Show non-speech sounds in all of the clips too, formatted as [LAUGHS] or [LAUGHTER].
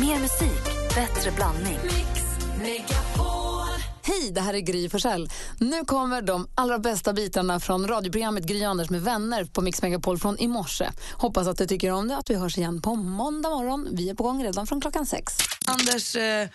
Mer musik, bättre blandning. Hej, det här är Gry Forssell. Nu kommer de allra bästa bitarna från radioprogrammet Gry Anders med vänner på Mix Megapol från i morse. Hoppas att du tycker om det att vi hörs igen på måndag morgon. Vi är på gång redan från klockan sex. Anders, eh,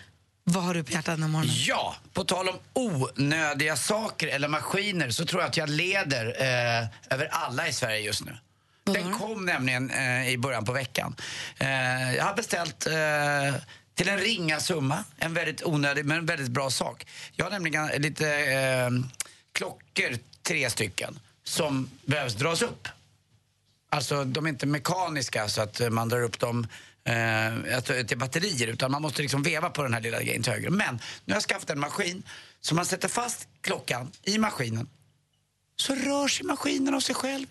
vad har du på hjärtat den här morgonen? Ja, på tal om onödiga saker eller maskiner så tror jag att jag leder eh, över alla i Sverige just nu. Den kom nämligen eh, i början på veckan. Eh, jag har beställt eh, till en ringa summa, en väldigt onödig men väldigt bra sak. Jag har nämligen lite eh, klockor, tre stycken, som behövs dras upp. Alltså de är inte mekaniska så att man drar upp dem eh, alltså, till batterier utan man måste liksom veva på den här lilla grejen till höger. Men nu har jag skaffat en maskin så man sätter fast klockan i maskinen så rör sig maskinen av sig själv.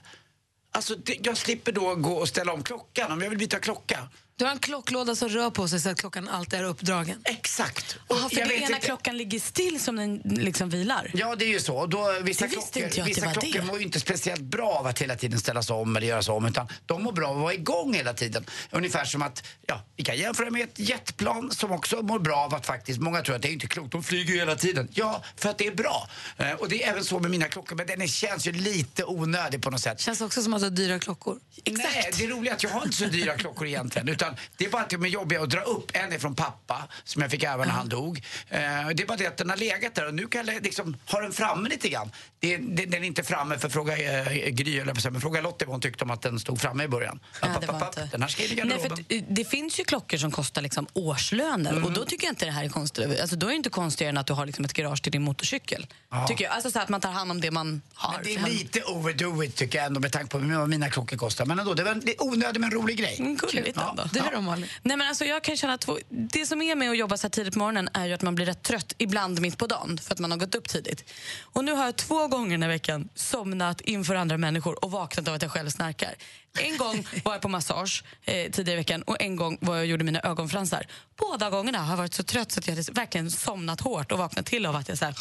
Alltså jag slipper då gå och ställa om klockan om jag vill byta klocka. Du har en klocklåda som rör på sig så att klockan alltid är uppdragen. Exakt. Jaha, för jag det ena inte- klockan ligger still som den liksom vilar? Ja, det är ju så. Och Då, vissa Det visste klockor, inte jag det vissa var klockor det. mår ju inte speciellt bra av att hela tiden ställas om eller göras om. Utan de mår bra av att vara igång hela tiden. Ungefär som att, ja, vi kan jämföra med ett jetplan som också mår bra av att faktiskt, många tror att det är inte klokt, de flyger ju hela tiden. Ja, för att det är bra. Eh, och det är även så med mina klockor, men den känns ju lite onödig på något sätt. Känns också som att du har dyra klockor. Nej, det är roligt att jag har inte så dyra klockor egentligen. Utan det är bara att de är jobbiga att dra upp. En är från pappa, som jag fick ärva när han dog. Eh, det är bara det att den har legat där och nu kan jag liksom ha den framme lite grann. Det, det, den är inte framme för fråga eh, Gry, eller men fråga Lottie vad hon tyckte om att den stod framme i början. Ja, App, det app, var app, inte- Den här ska in i Nej, för garderoben. att, det finns ju klockor som kostar liksom årslöner och då tycker jag inte det här är konstigt. Alltså, då är det inte konstigare än att du har liksom ett garage till din motorcykel. Tycker jag. Alltså så att man tar hand om det man har. Men det är lite overdo it tycker jag ändå med tanke på vad mina klockor kostar. Men ändå, det var en det är onödig men rolig grej. Mm, Gulligt Ja. ändå. Du då Malin? Nej, men alltså, jag kan känna att två- det som är med att jobba så här tidigt på morgonen är ju att man blir rätt trött ibland mitt på dagen för att man har gått upp tidigt. Och nu har jag två gånger den här veckan somnat inför andra människor och vaknat av att jag själv snarkar. En gång var jag på massage eh, tidigare i veckan och en gång var jag gjorde mina ögonfransar. Båda gångerna har jag varit så trött så att jag hade verkligen somnat hårt och vaknat till av att jag så här,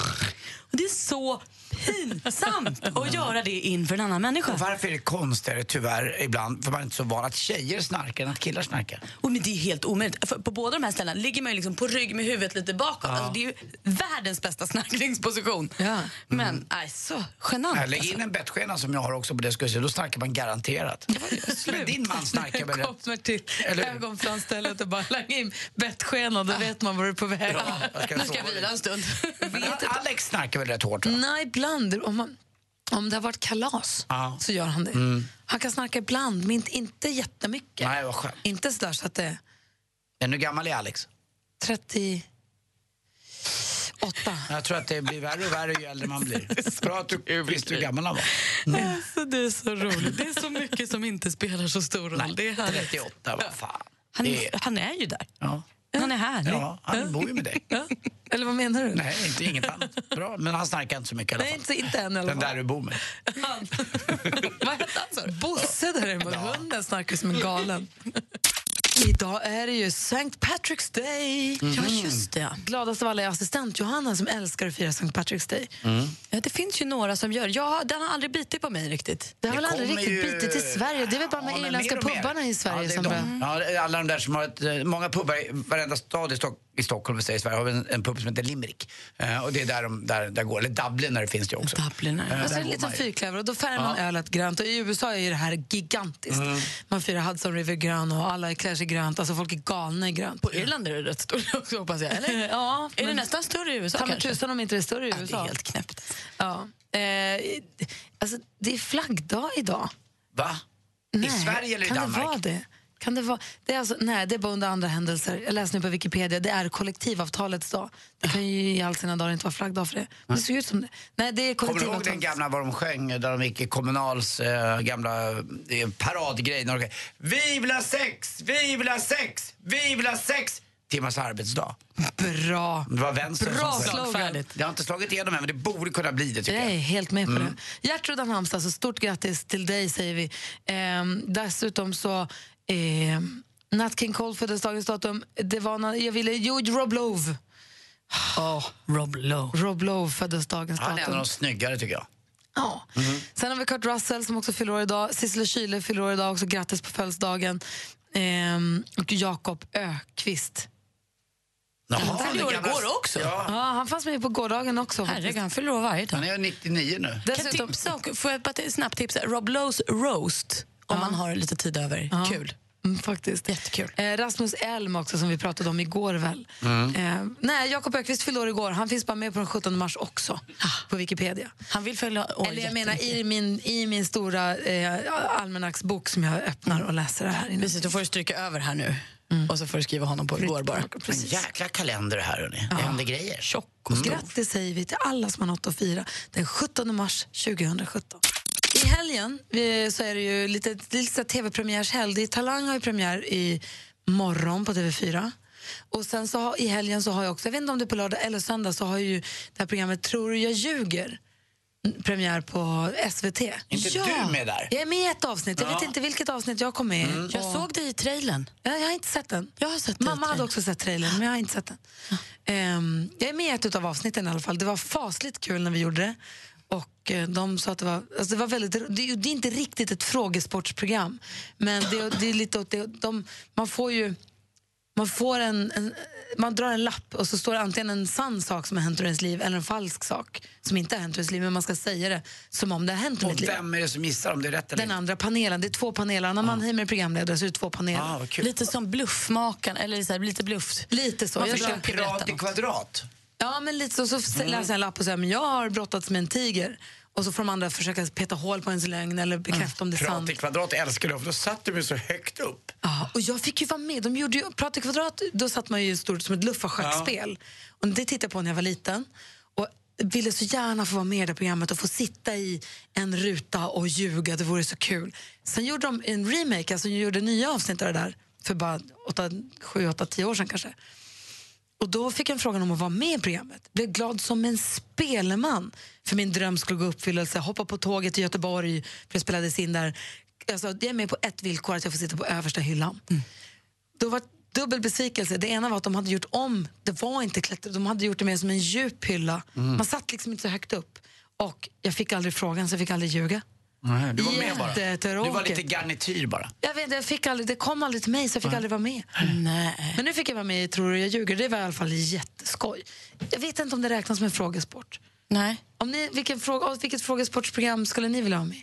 och Det är så pinsamt [LAUGHS] att göra det inför en annan människa. Och varför är det konstigare tyvärr ibland, för man är inte så van att tjejer snarkar än att killar snarkar? Och men det är helt omöjligt. För på båda de här ställena ligger man liksom på rygg med huvudet lite bakåt. Alltså, det är världens bästa snarkningsposition. Ja. Men nej, så genant. Ja, Lägg alltså. in en bettskena som jag har också på det skulle då snarkar man garanterat. Men [LAUGHS] din man snarkar väl? Kommer till Eller- ögonfransstället och bara lägger in bettskenan, då vet man var du är på väg. Ja, jag ska ska vila en stund. Alex snarkar väl rätt hårt? Va? Nej, ibland. Om, man, om det har varit kalas Ja. så gör han det. Han kan snarka ibland, men inte, inte jättemycket. Nej, vad skönt. Inte sådär så att det Men hur gammal är Alex? 38. Jag tror att det blir värre och värre ju äldre man blir. [LAUGHS] Bra att du visste hur gammal han var. [LAUGHS] Alltså, det är så roligt. Det är så mycket som inte spelar så stor roll. det är härligt. 38, vad fan. Han, är- han är ju där. Ja. Han är härlig. ja, han bor ju med dig. Ja. Eller vad menar du? Nej, inte inget annat. Bra, men han snarkar inte så mycket i alla Nej, fall. inte, inte än i alla Den fall. där du bor med. [LAUGHS] Vad hette han sa du? Bosse däremot, hunden snarkar som en galen. Idag är det ju St. Patrick's Day. Ja, just det. Gladast av alla är assistent Johanna som älskar att fira St. Patrick's Day. Ja, det finns ju några som gör. Ja, den har aldrig bitit på mig riktigt. Det har väl aldrig riktigt ju- bitit i Sverige. Det är väl bara de Ja, irländska pubbarna i Sverige ja, det är som de. börjar... Ja, alla de där som har ett, eh, många pubbar, i varenda stad i, Stock, i Stockholm vi säger, i Sverige har vi en, en pub som heter Limerick. Eh, och det är där de där, där går. Eller Dublin där det finns det också. Dublinare. Eh, Alltså en liten fyrklöver och då färgar man ölet grönt. Och I USA är ju det här gigantiskt. Mm. Man firar Hudson River grön och alla klär sig grönt. Alltså folk är galna i grönt. På Irland är det rätt stort också hoppas jag. Eller? [LAUGHS] Ja, Är det nästan större i USA Ta kanske? tusan om inte det är större i Ja, det USA. är helt knäppt. Ja. Eh, alltså, det är flaggdag idag. Va? I Sverige eller i kan Danmark? det vara det? Kan det vara, det är alltså, nej, det är bara under andra händelser. Jag läste nu på Wikipedia. Det är kollektivavtalets dag. Det kan ju i all sina dagar inte vara flaggdag för det. Men det ser ut som det. Nej, det är Kommer du ihåg den gamla vad de sjöng där de gick i Kommunals eh, gamla eh, paradgrej? när de sjöng, Vi vill ha sex, vi vill ha sex, vi vill ha sex timmars arbetsdag. Bra. Det var vänstern Bra som slogan. Det har inte slagit igenom än, men det borde kunna bli det tycker Jag är jag. helt med på Mm. det. Gertrud så stort grattis till dig säger vi. Ehm, dessutom så... Ehm, Nat King Cole föddes dagens datum. Det var när jag ville... Jo, Rob Love. Oh, Rob Lowe. Rob Love föddes dagens Han är en datum. av de snyggare tycker jag. Ja. Mhm. Sen har vi Kurt Russell som också fyller år idag. Sissela Kyle fyller år idag också. Grattis på födelsedagen. ehm, och Jakob Ökvist. Jaha, Han fyllde år igår också. Ja, Ja, han fanns med på gårdagen också. Herregud, han fyller år varje dag. han är 99 nu. Kan Dessutom, tipsa, och- får jag bara ett snabbt tips? Rob Lowe's Roast, om man har lite tid över. Kul. Mm, faktiskt. Jättekul. Eh, Rasmus Elm också, som vi pratade om igår väl. Eh, nej, Jakob Ökvist fyllde år igår. Han finns bara med på den 17 mars också, på Wikipedia. Han vill fylla år Eller jag menar i min, i min stora eh, almanacksbok som jag öppnar och läser det här inne. Precis, då får du stryka över här nu. Och så får du skriva honom på igår bara. En jäkla kalender det här hörni. Det händer grejer. Tjock Och grattis säger vi till alla som har något att fira den 17 mars 2017. I helgen så är det ju lite, lite tv-premiärshelg. Talang har ju premiär i morgon på TV4. Och sen så har, i helgen så har jag också, jag vet inte om det är på lördag eller söndag, så har ju det här programmet Tror du jag ljuger? premiär på SVT. inte du med där? Jag är med i ett avsnitt. Jag vet Ja. inte vilket avsnitt jag kom med i. Jag såg dig i trailern. Ja, jag har inte sett den. Jag har sett Mamma hade också sett trailern, men jag har inte sett den. Ehm, jag är med i ett av avsnitten i alla fall. Det var fasligt kul när vi gjorde det. Och eh, de sa att det var, alltså det var väldigt, det, det är inte riktigt ett frågesportsprogram, men det, det är lite åt det, de, man får ju man, får en, en, man drar en lapp och så står det antingen en sann sak som har hänt i ens liv eller en falsk sak som inte har hänt i ens liv, men man ska säga det som om det har hänt i Och mitt liv. vem är det som gissar om det är rätt eller Den andra panelen, det är två paneler. När Mannheimer är programledare så är det två paneler. Ah. Lite som bluffmakaren, eller så här, lite bluff. Lite så. Man Jag försöker Pirat i något. kvadrat. Ja, men lite så. Så Mm. läser jag en lapp och säger men jag har brottats med en tiger. Och så får de andra försöka peta hål på ens lögn eller bekräfta om det är sant. Pirat i kvadrat älskar du, för då satt de ju så högt upp. Ja, och jag fick ju vara med. De gjorde ju, Prata i kvadrat, då satt man ju stort som ett luffarschackspel. Och det tittade jag på när jag var liten. Och ville så gärna få vara med i det programmet och få sitta i en ruta och ljuga. Det vore så kul. Sen gjorde de en remake, alltså gjorde nya avsnitt av det där för bara 7, 8, 10 år sedan kanske. Och då fick jag frågan om att vara med i programmet. Blev glad som en spelman. För min dröm skulle gå i uppfyllelse. Hoppa på tåget till Göteborg, för det spelades in där. Alltså, jag är med på ett villkor, att jag får sitta på översta hyllan. Då var dubbel besvikelse. Det ena var att de hade gjort om, det var inte klätter, de hade gjort det mer som en djup hylla. Man satt liksom inte så högt upp. Och jag fick aldrig frågan, så jag fick aldrig ljuga. Nej, du var med bara. Jättetråkigt. Du var lite garnityr bara. Jag vet, jag fick aldrig, det kom aldrig till mig, så jag fick aldrig vara med. Nej. Men nu fick jag vara med i Tror du jag ljuger. Det var i alla fall jätteskoj. Jag vet inte om det räknas som en frågesport. Nej. Om ni, vilken fråga, vilket frågesportsprogram skulle ni vilja ha med?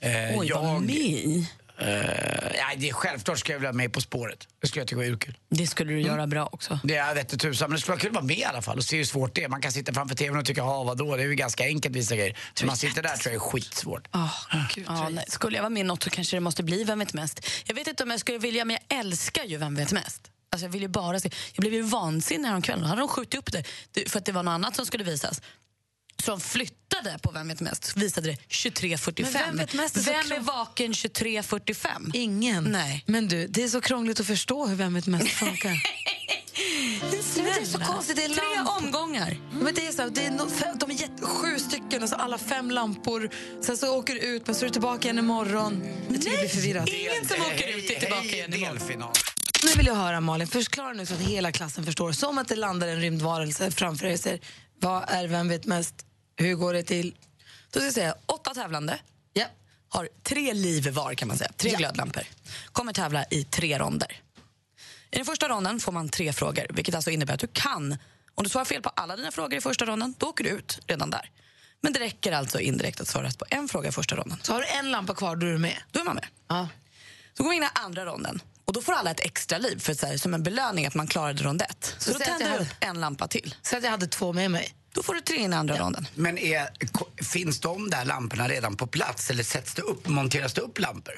Eh, Oj, jag, vad med i. eh, nej, det är självklart ska jag vilja vara med På spåret. Det skulle jag tycka var urkul. Det skulle du göra bra också. Det är vette tusan, men det skulle vara kul att vara med i alla fall och se hur svårt det är. Man kan sitta framför tvn och tycka, ja vadå, det är ju ganska enkelt vissa grejer. Men man sitter där tror jag är skitsvårt. Oh, Gud, Ja, nej. Skulle jag vara med i något så kanske det måste bli Vem vet mest. Jag vet inte om jag skulle vilja, men jag älskar ju Vem vet mest. Alltså jag vill bara se. Jag blev ju vansinnig häromkvällen. Då hade de skjutit upp det- för att det var något annat som skulle visas. De flyttade på Vem vet mest, visade det 23.45. Men Vem vet mest är Vem är vaken 23.45? Ingen. Nej. Men du, det är så krångligt att förstå hur Vem vet mest funkar. [LAUGHS] Det är så konstigt. Det är Tre lampor. omgångar. Men det är så, här, det är no, fem, de är jätte, sju stycken, alltså alla fem lampor. Sen så åker du ut, men så är du tillbaka igen imorgon. Jag tycker jag blir förvirrad. Ingen som åker ut är tillbaka Hej, igen imorgon. delfinal. Nu vill jag höra Malin, förklara nu så att hela klassen förstår. Som att det landar en rymdvarelse framför er och säger vad är Vem vet mest? Hur går det till? Då ska jag säga åtta tävlande. Ja. har tre liv var kan man säga, tre Ja. glödlampor. Kommer tävla i tre ronder. I den första ronden får man tre frågor, vilket alltså innebär att du kan, om du svarar fel på alla dina frågor i första ronden, då åker du ut redan där. Men det räcker alltså indirekt att svara rätt på en fråga i första ronden. Så har du en lampa kvar, då är du med. Då är man med. Ja. Så går vi in i andra ronden. Och då får alla ett extra liv för så här, som en belöning att man klarade rond ett. Så, Så då säg tänder du upp en lampa till. Så att jag hade två med mig. Då får du tre in i andra ronden. Men är, finns de där lamporna redan på plats eller sätts det upp, monteras det upp lampor?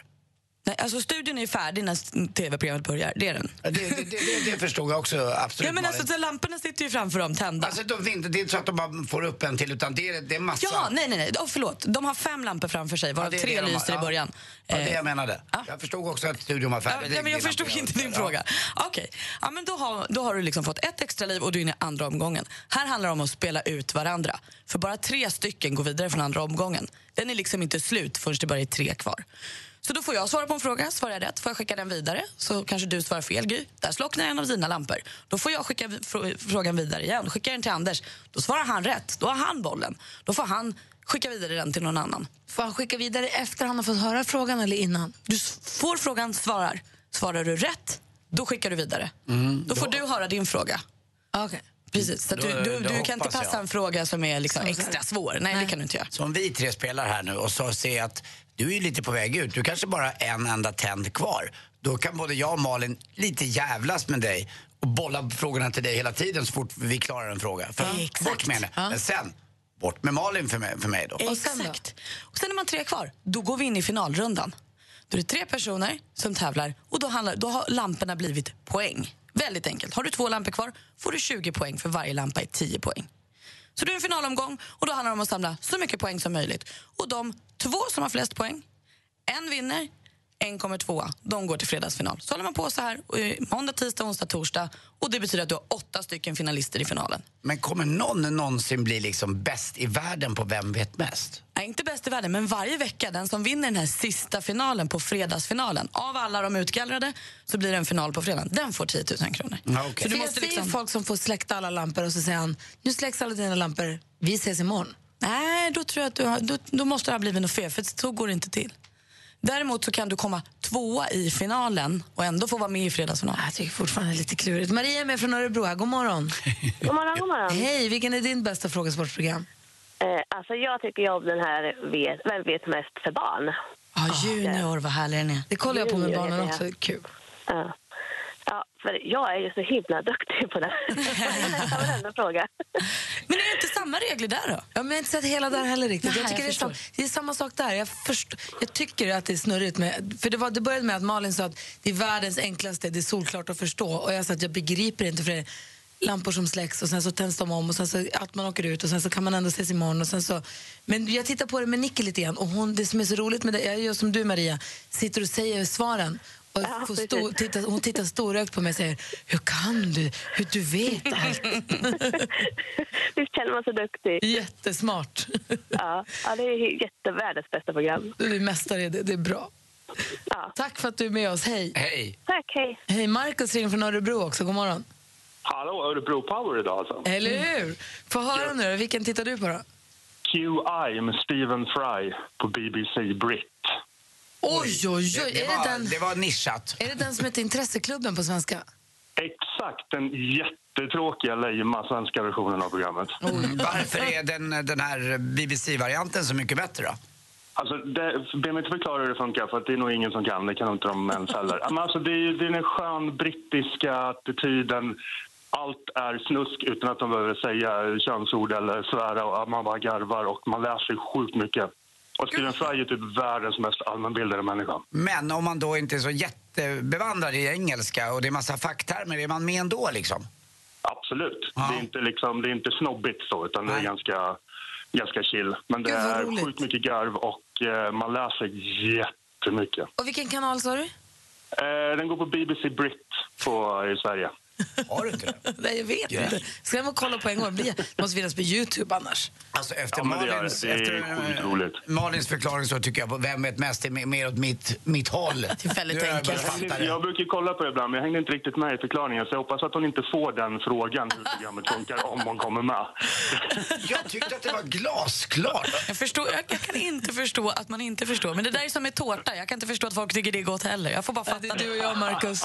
Nej, alltså studion är färdig när tv-programmet börjar. Det är den. Ja, Det, det, det, det förstod jag också absolut. Ja, men Malin. alltså, så lamporna sitter ju framför dem tända. Alltså, de, det är inte så att de bara får upp en till utan det är, det är massa. Ja, nej, nej, nej. Oh, förlåt. De har fem lampor framför sig, varav är tre de har. lyser i Ja. början. Ja, det Eh, jag menade. ja. Jag förstod också att studion var Ja, färdig. nej, men jag förstod inte din ja. fråga. Okej, ja, men då har, då har du liksom fått ett extra liv och du är inne i andra omgången. Här handlar det om att spela ut varandra. För bara tre stycken går vidare från andra omgången. Den är liksom inte slut förrän det bara är tre kvar. Så då får jag svara på en fråga, svarar jag rätt får jag skicka den vidare. Så kanske du svarar fel, Gry. Där slocknar en av dina lampor. Då får jag skicka frågan vidare igen. Skickar den till Anders, då svarar han rätt. Då har han bollen. Då får han skicka vidare den till någon annan. Får han skicka vidare efter han har fått höra frågan eller innan? Du får frågan, svarar. Svarar du rätt, då skickar du vidare. Mm, då får du höra din fråga. Okay. Precis, så Då- du, du, då du kan inte passa jag. en fråga som är liksom extra svår. Nej, det kan du inte göra. Så om vi tre spelar här nu och så ser att du är ju lite på väg ut, du kanske bara har en enda tänd kvar. Då kan både jag och Malin lite jävlas med dig och bolla frågorna till dig hela tiden så fort vi klarar en fråga. För Exakt. bort med henne. Men sen, bort med Malin för mig, för mig då. Och sen då? Exakt. Och sen är man tre kvar. Då går vi in i finalrundan. Då är det tre personer som tävlar och då, handlar, då har lamporna blivit poäng. Väldigt enkelt. Har du två lampor kvar får du 20 poäng för varje lampa är 10 poäng. Så det är en finalomgång och då handlar det om att samla så mycket poäng som möjligt. Och de två som har flest poäng, en vinner, en kommer tvåa. De går till fredagsfinal. Så håller man på så här eh, måndag, tisdag, onsdag, torsdag. Och det betyder att du har åtta stycken finalister i finalen. Men kommer någon någonsin bli liksom bäst i världen på Vem vet mest? Nej, inte bäst i världen, men varje vecka, den som vinner den här sista finalen på fredagsfinalen, av alla de utgallrade så blir det en final på fredagen. Den får 10 000 kronor. Okej. Så du måste liksom... folk som får släcka alla lampor och så säger han, nu släcks alla dina lampor, vi ses imorgon. Nej, då tror jag att du har, då, då måste det ha blivit något fel, för så går det inte till. Däremot så kan du komma tvåa i finalen och ändå få vara med i fredagsfinalen. Jag tycker fortfarande det är lite klurigt. Maria är med från Örebro god morgon. [LAUGHS] God morgon, god morgon. Hej, vilken är din bästa frågesportprogram? Eh, alltså jag tycker ju om den här vet, Vem vet mest för barn. Ja, junior, vad härlig den är. Det kollar jag på med barnen också, kul. Ja. För jag är ju så himla duktig på det. [LAUGHS] Jag nästan varenda fråga. Men är det inte samma regler där då? Ja, men jag har inte sett hela där heller riktigt. Nej, jag tycker jag det, är sam, det är samma sak där. Jag, först, jag tycker att det är snurrigt. Med, för det, var, det började med att Malin sa att det är världens enklaste, det är solklart att förstå. Och jag sa att jag begriper inte för det lampor som släcks och sen så tänds de om och sen så att man åker ut och sen så kan man ändå ses imorgon. Och sen så, men jag tittar på det med Nicky lite grann och hon, det som är så roligt med det, jag gör som du Maria, sitter och säger svaren. Och Ja, stor, titta, hon tittar storögt på mig och säger Hur kan du? Hur du vet allt? [LAUGHS] Visst känner man sig duktig? Jättesmart. Ja, ja det är jättevärldens bästa program. Du är mästare i det, det är bra. Ja. Tack för att du är med oss. Hej. Hej! Tack, hej. Hej, Markus ringer från Örebro också. God morgon. Hallå, Örebro Power idag alltså. Eller hur? Få höra nu. Vilken tittar du på då? QI med Stephen Fry på BBC Brit. Oj, oj, oj. Det, det, är, det var, den, det var nischat. är det den som heter Intresseklubben på svenska? Exakt den jättetråkiga, lejma svenska versionen av programmet. Varför är den, den här BBC-varianten så mycket bättre då? Alltså, det, be mig inte förklara hur det funkar, för att det är nog ingen som kan. Det kan inte de ens heller. Men alltså, det, är, det är den skön brittiska attityden. Allt är snusk utan att de behöver säga könsord eller svära. Och man bara garvar och man lär sig sjukt mycket. Och Stephen Fry är typ världens mest allmänbildade människa. Men om man då inte är så jättebevandrad i engelska och det är massa facktermer, är man med ändå liksom? Absolut. Ja. Det, är inte liksom, det är inte snobbigt så, utan det är Nej. ganska, ganska chill. Men det Gud, är roligt. sjukt mycket garv och eh, man lär sig jättemycket. Och vilken kanal sa du? Eh, den går på BBC Brit på, i Sverige. Har du inte det? [LAUGHS] Nej, jag vet Ja. inte. Ska jag kolla på en gång? Det Det måste finnas på Youtube annars. Alltså efter Ja, det det. Malins, Det är efter, skitroligt. Malins förklaring så tycker jag på Vem vet mest är mer- åt mitt, mitt håll. Det är väldigt enkelt. Jag, jag det. brukar kolla på det ibland, men jag hängde inte riktigt med i förklaringen. Så jag hoppas att hon inte får den frågan hur programmet funkar om hon kommer med. [LAUGHS] Jag tyckte att det var glasklart. Jag, förstår, jag, jag kan inte förstå att man inte förstår. Men det där är som med tårta. Jag kan inte förstå att folk tycker det är gott heller. Jag får bara fatta Det är det. du och jag, Markus.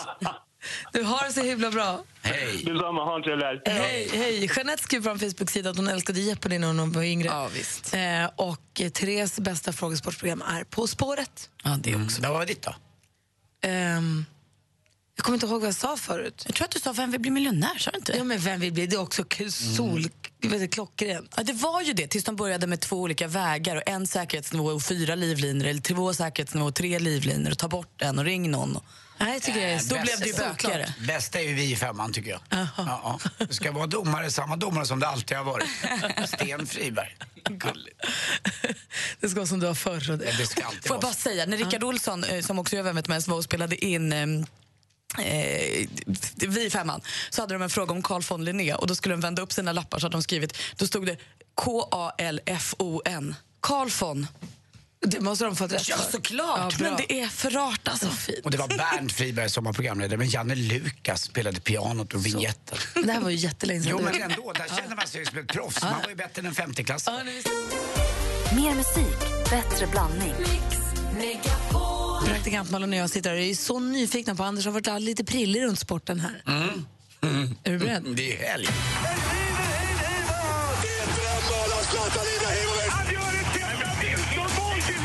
Du har det så himla bra. Hej. Detsamma, ha en trevlig helg. Hej, hej. Jeanette skrev på Facebook-sida att hon älskade Jeopardy när hon var yngre. Ja, visst. Eh, och eh, Therese bästa frågesportprogram är På spåret. Ja, det också. Vad var ditt då? Ehm, jag kommer inte ihåg vad jag sa förut. Jag tror att du sa Vem vill bli miljonär? Sa du inte det? Ja, men vem vill bli? Det är också k- sol... Vet du, klockrent. Ja, det var ju det tills de började med två olika vägar och en säkerhetsnivå och fyra livlinor eller två säkerhetsnivå och tre livlinor och ta bort en och ring någon. Nej, jag tycker det är Då blev det ju bökigare. Bästa är ju vi i femman tycker jag. Ja, ja. Det ska vara domare, samma domare som det alltid har varit. Sten Friberg. Det ska vara som du var förr. det- Det ska alltid Får jag bara säga, när Rickard Olsson, eh, som också gör Vem vet mest, var och spelade in eh, Eh, vi i femman så hade de en fråga om Carl von Linné och då skulle de vända upp sina lappar så hade de skrivit, då stod det K-A-L-F-O-N. Carl von. Det måste de fått rätt Ja, för. såklart. Ja, men det är för rart alltså. Och det var Bernt Friberg som var programledare, men Janne Lukas spelade pianot och vignetten. Det här var ju jättelänge sedan. Jo, men ändå, där kände man sig ju som ett proffs. Man var ju bättre än en femteklassare. Ja, Mer musik, bättre blandning. Praktikant Malin och jag sitter här och är så nyfikna på Anders har varit lite prillig runt sporten här. Mm. Är du beredd? Det är helg.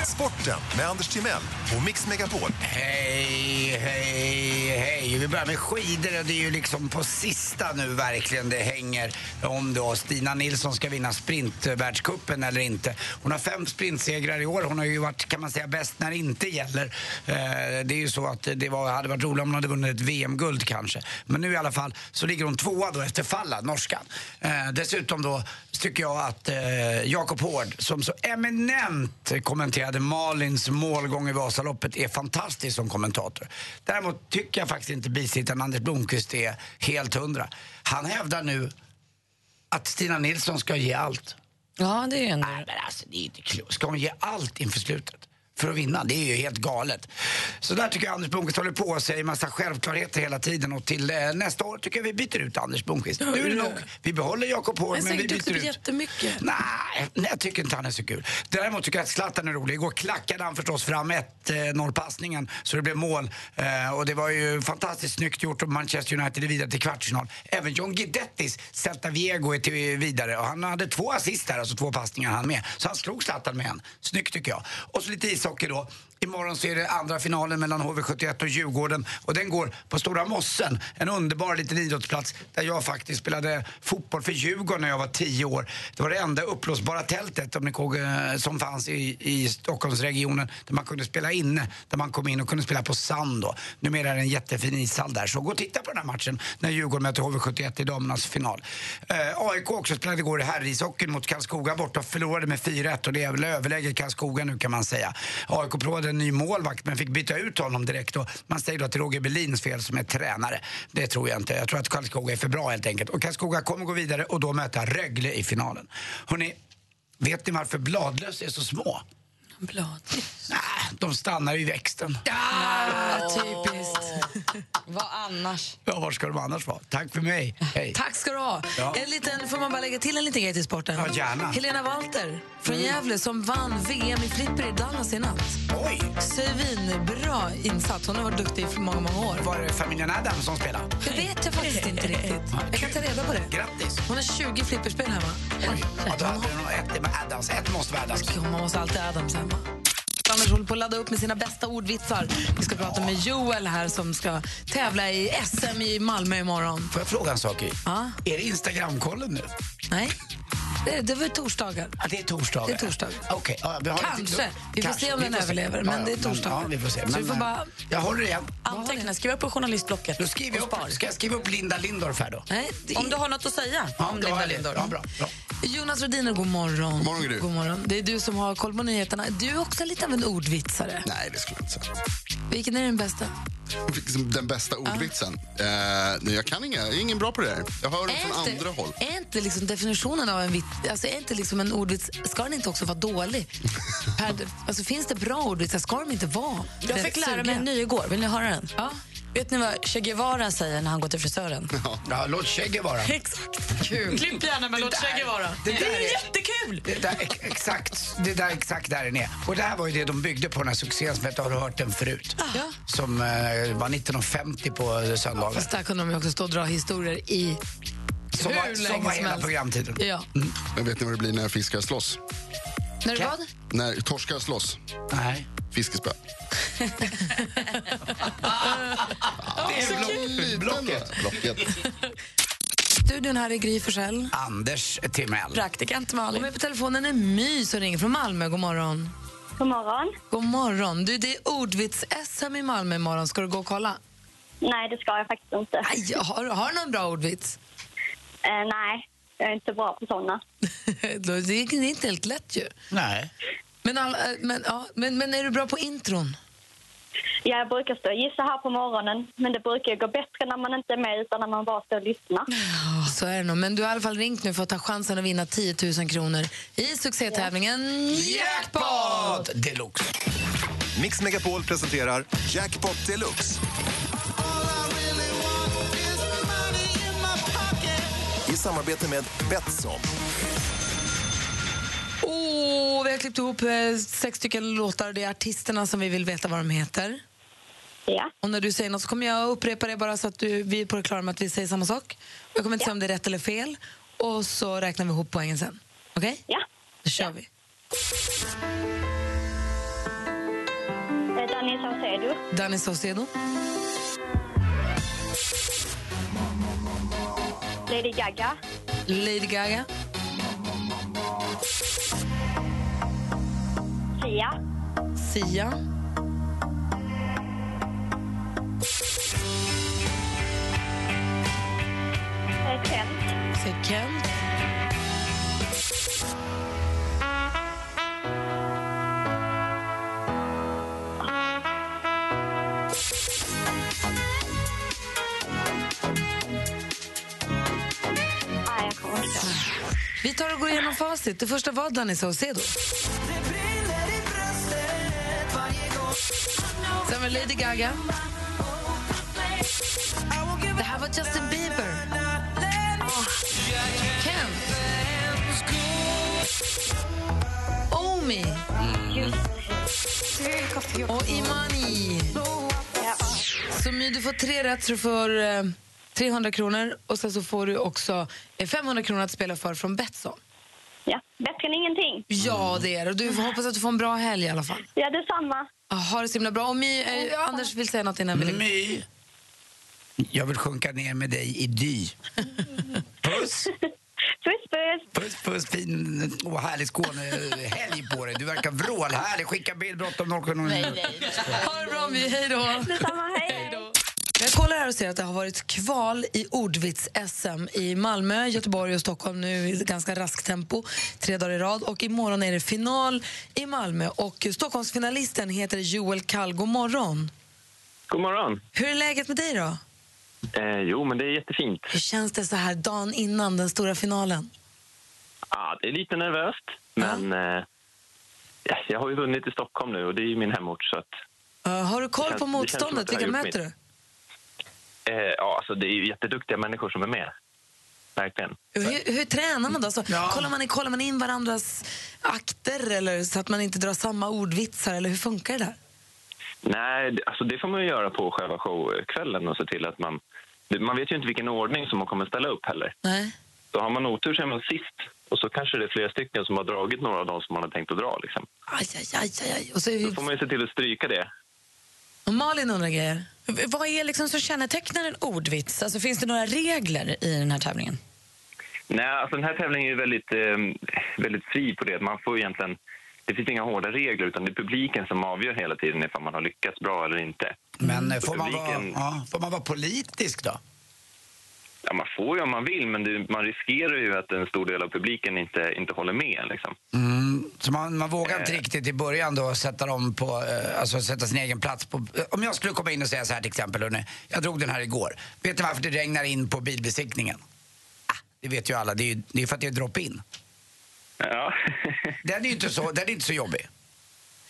Sporten med Anders Timell och Mix Megapol. Hej, hej, hej. Vi börjar med skidor och det är ju liksom på sista nu verkligen det hänger om då Stina Nilsson ska vinna sprintvärldscupen eller inte. Hon har fem sprintsegrar i år. Hon har ju varit, kan man säga, bäst när det inte gäller. Eh, det är ju så att det var, hade varit roligt om hon hade vunnit ett VM-guld kanske. Men nu i alla fall så ligger hon tvåa då efter Falla, norskan. Eh, dessutom då tycker jag att eh, Jakob Hård, som så eminent kommenterar kommenterade Malins målgång i Vasaloppet, är fantastisk som kommentator. Däremot tycker jag faktiskt inte bisittaren Anders Blomqvist är helt hundra. Han hävdar nu att Stina Nilsson ska ge allt. Ja, det är ändå... Nej, men alltså, det är inte klokt. Ska hon ge allt inför slutet? För att vinna, det är ju helt galet. Så där tycker jag Anders Blomqvist håller på och säger massa självklarheter hela tiden och till eh, nästa år tycker jag vi byter ut Anders Blomqvist. Nu är det nog, vi behåller Jakob Hård är men vi byter ut. jättemycket. Nej, nej, jag tycker inte han är så kul. Däremot tycker jag att Zlatan är rolig. Igår klackade han förstås fram 1-0 passningen så det blev mål. Eh, och det var ju fantastiskt snyggt gjort och Manchester United är vidare till kvartsfinal. Även John Guidettis Celta Viego är till vidare och han hade två assist där, alltså två passningar han med. Så han slog Zlatan med en. Snyggt tycker jag. Och så lite ishockey då. Imorgon så är det andra finalen mellan HV71 och Djurgården och den går på Stora Mossen, en underbar liten idrottsplats där jag faktiskt spelade fotboll för Djurgården när jag var tio år. Det var det enda uppblåsbara tältet om ni kog, eh, som fanns i, i Stockholmsregionen där man kunde spela inne, där man kom in och kunde spela på sand då. Numera är det en jättefin ishall där. Så gå och titta på den här matchen när Djurgården möter HV71 i damernas final. Eh, AIK också spelade igår i herrishockeyn mot Karlskoga borta och förlorade med 4-1 och det är väl överläge i Karlskoga nu kan man säga. AIK provade en ny målvakt men fick byta ut honom direkt och man säger då att det är Roger Berlins fel som är tränare. Det tror jag inte. Jag tror att Karlskoga är för bra helt enkelt. Och Karlskoga kommer gå vidare och då möta Rögle i finalen. Hörrni, vet ni varför bladlöss är så små? Blad. Nej, de stannar i växten. Ah, typiskt. [LAUGHS] Vad annars? Ja, var ska de annars vara? Tack för mig. Hej. Tack ska du ha. Ja. En liten, får man bara lägga till en liten grej till sporten? Ja, gärna. Mm. Helena Walter från Gävle som vann VM i flipper i Dallas i natt. Oj! Svinbra insats. Hon har varit duktig i många, många år. Var det familjen Adams som spelade? Det vet jag faktiskt inte riktigt. Jag kan ta reda på det. Grattis! Hon har 20 flipperspel hemma. Oj, ja, då hade du nog ett med Adams. Ett måste vara Adams. Man måste alltid Adams hemma. Anders håller på att ladda upp med sina bästa ordvitsar. Vi ska prata med Joel här som ska tävla i SM i Malmö imorgon. Får jag fråga en sak? Ja. Är det Instagramkollen nu? Nej, det, det var torsdagar. Ja, det är torsdagar. Det är torsdagar. Okej. ja, vi har Kanske. lite- Vi får Kanske. se om den Vi se. överlever, men det är torsdagar. Ja, vi får se. Så Men, vi får eh, bara- Jag håller igen. Anteckna, skriv upp på journalistblocket. Då skriver jag upp, ska jag skriva upp Linda Lindorff här då? Nej, det Om du har något att säga Ja, om Linda. Lindorff. Ja, bra, bra. Jonas Rhodiner, god morgon. God morgon, Gry. God morgon. Det är du som har koll på nyheterna. Du är också lite av en ordvitsare. Nej, det skulle jag inte säga. Vilken är den bästa? Den bästa ordvitsen? Eh, nej, jag kan inga, jag är ingen bra på det här. Jag hör dem från inte, andra håll. är inte liksom definitionen av en vits, alltså är inte liksom en ordvits, ska den inte också vara dålig? per, alltså finns det bra ordvitsar, ska de inte vara Jag fick lära mig en ny igår. Vill ni höra den? Ja. Vet ni vad Che Guevara säger när han går till frisören? Ja, låt Che vara. Exakt. Kul. Klipp gärna med låt Che Guevara. det Det, där är ju är- jättekul! Det där, ex- exakt, det där exakt där den är. Och det här var ju det de byggde på den här succén som hette Har du hört den förut? Ja. Som eh, var 1950 på söndagar. Fast där kunde de ju också stå och dra historier i Som var, som länge var hela programtiden. Ja. Men vet ni vad det blir när fiskar slåss? När vad? När torskar slåss? Nej. Fiskespö. [LAUGHS] Det är block, blocket. Blocket. Studion här är Gry Forssell. Anders Timell. Praktikant Och Malin. med på telefonen är My som ringer från Malmö. God morgon. God morgon. God morgon. Du, det är ordvits-SM i Malmö imorgon. Ska du gå och kolla? Nej, det ska jag faktiskt inte. Aj, har, har du någon bra ordvits? Eh, nej, jag är inte bra på såna. [LAUGHS] Då- det är inte helt lätt ju. Nej. Men, all, äh, men, ja, men, men är du bra på intron? Jag brukar stå och gissa här på morgonen, men det brukar gå bättre när man inte är med utan när man bara står och lyssnar. Så är det nog. Men du har i alla fall ringt nu för att ta chansen att vinna 10 000 kronor i succétävlingen Jackpot! Deluxe. Mix Megapol presenterar Jackpot Deluxe. Samarbete med Betsson. Oh, vi har klippt ihop eh, sex stycken låtar. Det är artisterna som vi vill veta vad de heter. Ja. Och när du säger något så kommer jag upprepa det bara så att du, vi är på det klara med att vi säger samma sak. Jag kommer inte säga om det är rätt eller fel. Och så räknar vi ihop poängen sen. Okej? Ja. Då kör vi. Eh, Danny Saucedo. Danny Saucedo, Lady Gaga. Lady Gaga, Sia. Sia, Eh, Kent. Kent, tar och går igenom facit. Det första var Danny Saucedo. Sen var Lady Gaga. Det här var Justin Bieber. Ah. Kent. Omi. Och Imani. Så My, du får tre rätt så du får eh, 300 kronor och sen så får du också eh, 500 kronor att spela för från Betsson. Ja, bättre än ingenting. Ja, det är det. Och Du får hoppas att du får en bra helg i alla fall. Ja, detsamma. Ha det så himla bra. Och My, eh, Anders vill säga något innan vi My. Jag vill sjunka ner med dig i dy. [LAUGHS] Puss! Puss, puss. Puss, puss, fin och härlig Skånehelg på dig. Du verkar vrålhärlig. Skicka bild bråttom 070. Ha det bra, My. Hej då. Detsamma, hej. Jag kollar här och ser att det har varit kval i ordvits-SM i Malmö, Göteborg och Stockholm nu i ganska raskt tempo, tre dagar i rad. Och imorgon är det final i Malmö och Stockholmsfinalisten heter Joel Kall. God morgon! God morgon. Hur är läget med dig då? Eh, jo, men det är jättefint. Hur känns det så här dagen innan den stora finalen? Ja, det är lite nervöst, men eh, ja, jag har ju vunnit i Stockholm nu och det är ju min hemort. Så att, Uh, har du koll känns- på motståndet? Vilka möter du? Eh, ja, alltså, det är ju jätteduktiga människor som är med. Verkligen. Hur, hur tränar man då? Så, kollar, man, kollar man in varandras akter eller så att man inte drar samma ordvitsar? Eller hur funkar det där? Nej, det- alltså, det får man ju göra på själva showkvällen och se till att man... Man vet ju inte vilken ordning som man kommer ställa upp heller. Nej. Så har man otur så är man sist och så kanske det är flera stycken som har dragit några av dem som man har tänkt att dra. Liksom. Aj, aj, aj, aj, aj. Och, så, Då får man ju se till att stryka det. Och Malin undrar grejer. Vad är liksom som kännetecknar en ordvits? Alltså, finns det några regler i den här tävlingen? Nej, alltså den här tävlingen är väldigt, eh, väldigt fri på det. Man får egentligen, det finns inga hårda regler utan det är publiken som avgör hela tiden ifall man har lyckats bra eller inte. Men eh, får man, vara, publiken- ja, får man vara politisk då? Ja, man får ju om man vill men det, man riskerar ju att en stor del av publiken inte, inte håller med. Liksom. Mm, så man, man vågar inte Eh. riktigt i början då sätta dem på, eh, alltså sätta sin egen plats på. eh, Om jag skulle komma in och säga så här till exempel, hörni, jag drog den här igår. Vet ni varför det regnar in på bilbesiktningen? Ah, det vet ju alla, det är ju det är för att det är drop-in. Ja. [LAUGHS] Den är ju inte så, den är inte så jobbig.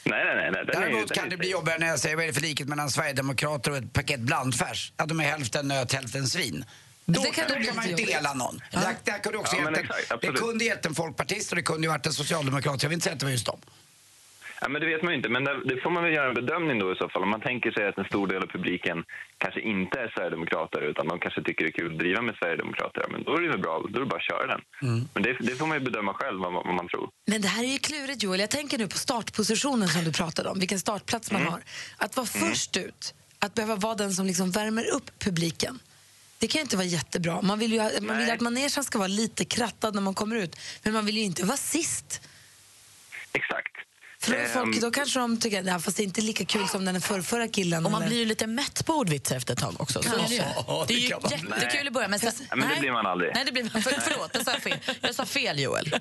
nej, nej, nej. Däremot kan det bli jobbigare när jag säger vad är det för likhet mellan Sverigedemokrater och ett paket blandfärs? Att de är hälften nöt, hälften svin. Då, Det kan då kan man ju dela någon. Där, där kunde också Ja, exakt, det kunde hjälpt en folkpartist och det kunde ju varit en socialdemokrat. Jag vill inte säga att det var just dem. Ja, men det vet man ju inte, men det, det får man väl göra en bedömning då i så fall. Om man tänker sig att en stor del av publiken kanske inte är Sverigedemokrater utan de kanske tycker det är kul att driva med Sverigedemokrater, ja, men då är det väl bra, då är det bara att köra den. Men det, det får man ju bedöma själv vad, man- vad man tror. Men det här är ju klurigt, Joel. Jag tänker nu på startpositionen som du pratade om, vilken startplats man har. Att vara först ut, att behöva vara den som liksom värmer upp publiken. Det kan inte vara jättebra. Man vill ju man vill att manegen ska vara lite krattad när man kommer ut, men man vill ju inte vara sist. Exakt. För då, är Ehm, folk, då kanske de tycker att ja, fast det är inte lika kul som den förra killen. Och man eller- blir ju lite mätt på ordvitsar efter ett tag också. Så. Ja, det är ju jättekul i början. Men, sen, men det blir man aldrig. Nej, det blir man. För, förlåt, jag sa fel. Jag sa fel, Joel. [LAUGHS]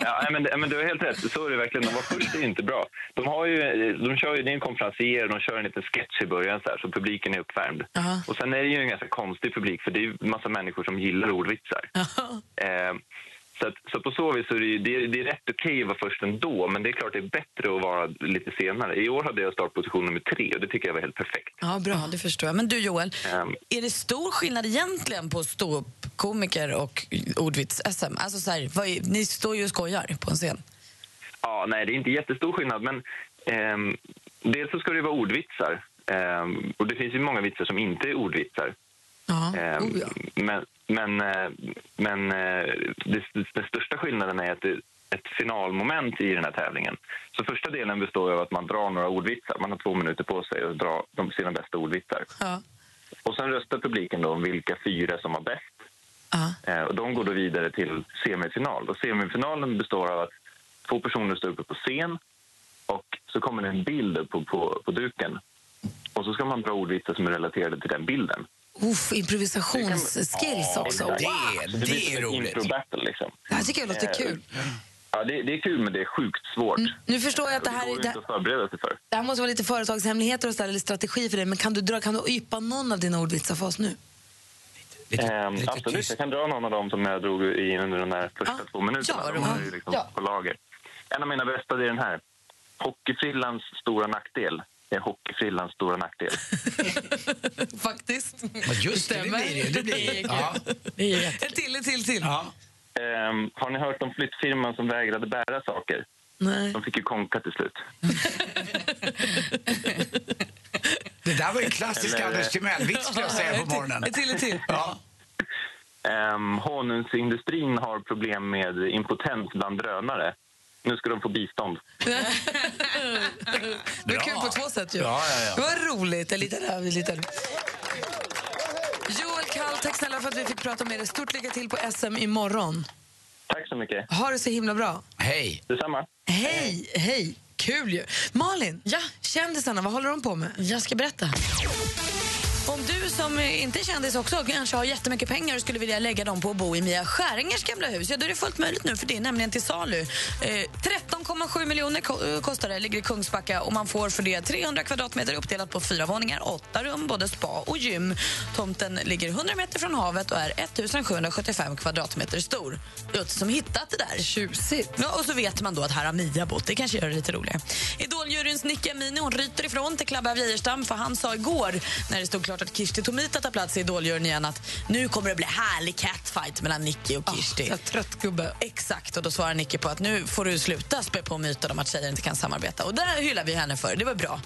Ja, men, men du har helt rätt. Så är det verkligen. De var först är inte bra. De, har ju, de kör ju, det är en konferencier, de kör en liten sketch i början så, här, så publiken är uppvärmd. Aha. Och sen är det ju en ganska konstig publik för det är ju en massa människor som gillar ordvitsar. Eh, Så, att, så på så vis så är det, det, det är rätt okej att vara först ändå, men det är klart det är bättre att vara lite senare. I år hade jag startposition nummer tre och det tycker jag var helt perfekt. Ja, bra, det förstår jag. Men du Joel, Ehm, är det stor skillnad egentligen på ståuppkomiker och ordvits-SM? Alltså så här, vad ni står ju och skojar på en scen. Ja, nej, det är inte jättestor skillnad, men ehm, dels så ska det vara ordvitsar. Ehm, och det finns ju många vitsar som inte är ordvitsar. Ehm, Men, men, eh, men eh, det, den största skillnaden är att det är ett finalmoment i den här tävlingen. Så första delen består av att man drar några ordvitsar. Man har två minuter på sig att dra de sina bästa ordvitsar. Ja. Och sen röstar publiken då om vilka fyra som var bäst. Eh, och de går då vidare till semifinal. Och semifinalen består av att två personer står uppe på scen och så kommer det en bild upp på, på, på duken. Och så ska man dra ordvitsar som är relaterade till den bilden. Uff, improvisationsskills också. Exakt. Wow. Så det, blir som ett intro-battle liksom. Det här tycker jag låter Eh, kul. Ja, det, det är kul men det är sjukt svårt. Nu förstår jag att det här, går det, inte att förbereda sig för. det här måste vara lite företagshemligheter och så där, eller strategi för det. Men kan du, dra, kan du yppa någon av dina ordvitsar för oss nu? Ehm, absolut, jag kan dra någon av dem som jag drog i under de där första två minuterna. Ja, de är ju liksom ja. på lager. En av mina bästa det är den här. Hockeyfrillans stora nackdel är hockeyfrillans stora nackdel. [LAUGHS] Faktiskt. Ja, just det, det blir det. Det blir det. Ja. En till, en till, till. Ehm, har ni hört om flyttfirman som vägrade bära saker? Nej. De fick ju konka till slut. [LAUGHS] Det där var ju klassisk Eller- Anders Timell-vits skulle jag säga på morgonen. En till, en till. Ja. Um, honungsindustrin har problem med impotens bland drönare. Nu ska de få bistånd. [LAUGHS] Det är kul på två sätt ju. Ja, ja, ja. Det var roligt. En liten, en liten. Joel Kall, tack snälla för att vi fick prata med dig. Stort lycka till på SM imorgon. Tack så mycket. Ha det så himla bra. Hej. Detsamma. Hej, hej. Kul ju. Malin, ja. kändisarna, vad håller de på med? Jag ska berätta. Om du som inte är kändis också kanske har jättemycket pengar och skulle vilja lägga dem på att bo i Mia Skäringers gamla hus, ja då är det fullt möjligt nu för det är nämligen till salu. Eh, 13,7 miljoner eh, kostar det, ligger i Kungsbacka och man får för det 300 kvadratmeter uppdelat på fyra våningar, åtta rum, både spa och gym. Tomten ligger 100 meter från havet och är 1775 kvadratmeter stor. Det som hittat det där. Tjusigt. Ja, och så vet man då att här har Mia bott. Det kanske gör det lite roligare. Idoljuryns Nicka Mini hon ryter ifrån till Klabbe av Geijerstam för han sa igår när det stod klart att Kirsti Tomita tar plats i Idoljuryn igen att nu kommer det bli härlig catfight mellan Nicky och Kirsti. Ah, trött gubbe. Exakt, och då svarar Nicky på att nu får du sluta spä på myten om att tjejer inte kan samarbeta. Och det hyllar vi henne för. Det var bra.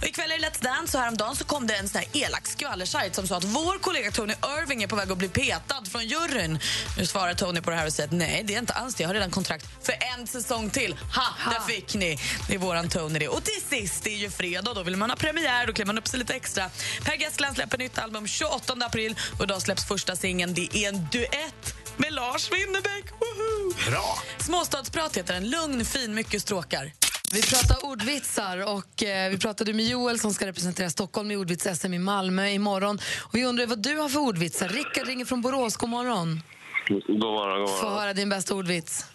Och ikväll är det Let's Dance och häromdagen så kom det en sån här elak skvallersajt som sa att vår kollega Tony Irving är på väg att bli petad från juryn. Nu svarar Tony på det här och säger att nej, det är inte alls det. Jag har redan kontrakt för en säsong till. Ha, där fick ni. Det är våran Tony det. Och till sist, det är ju fredag då vill man ha premiär. Då klär man upp sig lite extra. Per Gessle släpper nytt album 28 april och idag släpps första singeln. Det är en duett med Lars Winnerbäck. Woho! Bra. Småstadsprat heter den. Lugn, fin, mycket stråkar. Vi pratar ordvitsar och eh, vi pratade med Joel som ska representera Stockholm i ordvits-SM i Malmö imorgon. Och vi undrar vad du har för ordvitsar. Rickard ringer från Borås. God morgon. God morgon, god Få morgon. höra din bästa ordvits.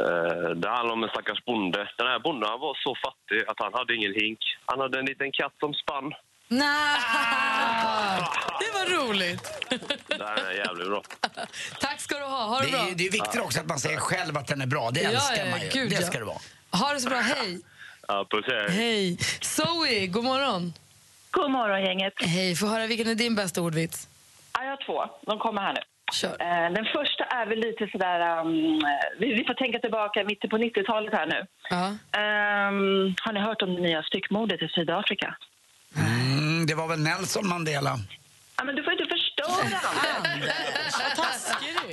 Eh, Det handlar om en stackars bonde. Den här bonden var så fattig att han hade ingen hink. Han hade en liten katt som spann. Nej. Det var roligt. Den är jävligt bra. Tack ska du ha. Ha det Det bra. är, det är viktigt också att man säger själv att den är bra. Det Ja, älskar ja, man ju. gud, det ja. ska det vara. Ha det så bra. Hej. Ja, puss hej. Hej. Zoe, god morgon. God morgon, gänget. Hej. Få höra vilken är din bästa ordvits. Ja, jag har två. De kommer här nu. Kör. Eh, Den första är väl lite sådär... Um, vi, får tänka tillbaka i mitten på 90-talet här nu. Ja. Ehm, har ni hört om det nya styckmordet i Sydafrika? Mm, det var väl Nelson Mandela. Ja, men du får inte förstöra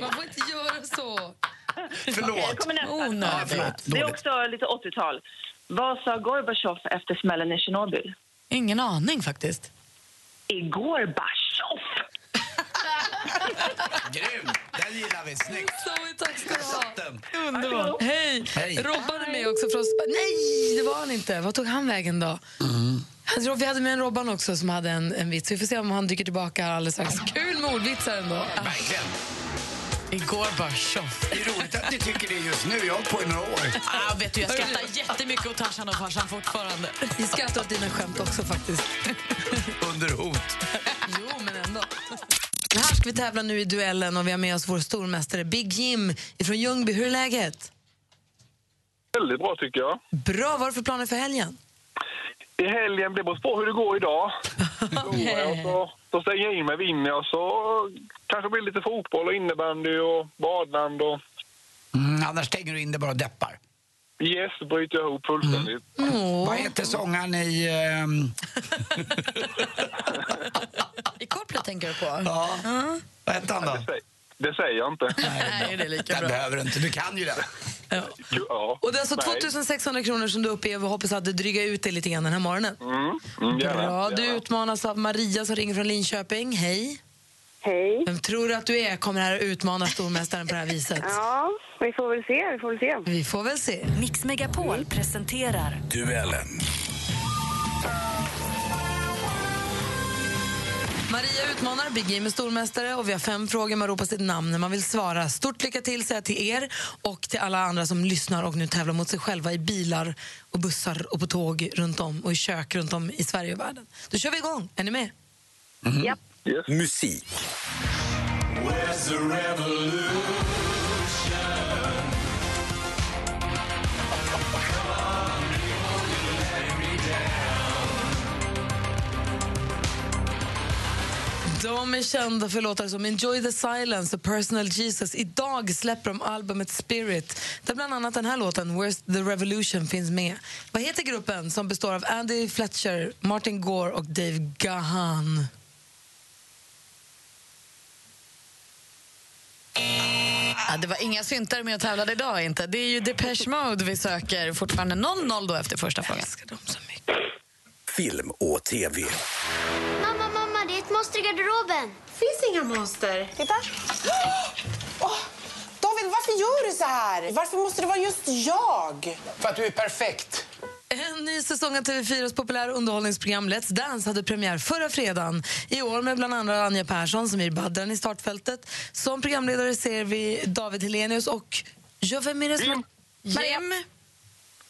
[LAUGHS] Man får inte göra så. Förlåt. Onödigt. Ja, förlåt. Det är också lite 80-tal. Vad sa Gorbatjov efter smällen i Tjernobyl? Ingen aning faktiskt. Igår Bashov! [LAUGHS] Grymt! Den gillar vi. Snyggt. Zoe, tack ska du ha. Underbart. Hej. Hej. Robban är med också från... Sp- Nej, det var han inte. Vad tog han vägen då? Han- Vi hade med en Robban också som hade en, en vits. Vi får se om han dyker tillbaka här alldeles strax. Kul med ordvitsar ändå. Verkligen. Igår bara tjoff. Det är roligt att ni tycker det just nu. Jag har på i några år. Ah, vet du, jag skrattar jättemycket åt Tarzan och farsan fortfarande. Vi skrattar åt dina skämt också faktiskt. Under hot. Jo, men ändå. Här ska ska vi tävla nu i duellen och vi har med oss vår stormästare Big Jim från Ljungby. Hur är läget? Väldigt bra tycker jag. Bra, vad har du för planer för helgen? I helgen blir det på hur det går idag. Jag så, så stänger jag in mig. Vinner jag så kanske det blir lite fotboll och innebandy och badland och Mm, annars stänger du in det bara och deppar. yes, bryter jag ihop fullständigt. Vad heter sångaren i... ehm, [LAUGHS] I Coldplay tänker du på? Ja. Vad hette han då? Det säger jag inte. Nej, det är lika Det bra. behöver du inte, du kan ju det. Ja. Och det är alltså Nej. 2600 kronor som du i och hoppas att du drygar ut dig lite grann den här morgonen. Mm, mm, gärna, Bra, du gärna. utmanas av Maria som ringer från Linköping. Hej. Hej. Vem tror du att du är kommer här att utmana stormästaren på det här viset? Ja, vi får väl se. Vi får väl se. Vi får väl se. Mix Megapol presenterar Duellen. Maria utmanar, Big Game är stormästare och vi har fem frågor. Man ropar sitt namn när man vill svara. Stort lycka till säger jag till er och till alla andra som lyssnar och nu tävlar mot sig själva i bilar och bussar och på tåg runt om och i kök runt om i Sverige och världen. Då kör vi igång. Är ni med? Japp. Musik. De är kända för låtar som Enjoy the Silence och Personal Jesus. Idag släpper de albumet Spirit där bland annat den här låten Where's the Revolution finns med. Vad heter gruppen som består av Andy Fletcher, Martin Gore och Dave Gahan? Ja, det var inga syntare med och tävlade idag inte. Det är ju Depeche Mode vi söker. Fortfarande 0-0 då efter första frågan. Film och TV. Mamma, garderoben. finns inga monster. Titta. [GASPS] Åh, David, varför gör du så här? Varför måste det vara just jag? För att du är perfekt. En ny säsong av TV4s populära underhållningsprogram Let's Dance hade premiär förra fredagen. I år med bland andra Anja Persson som är baddaren i startfältet. Som programledare ser vi David Helenius och... Ja, vem är det som... Jim.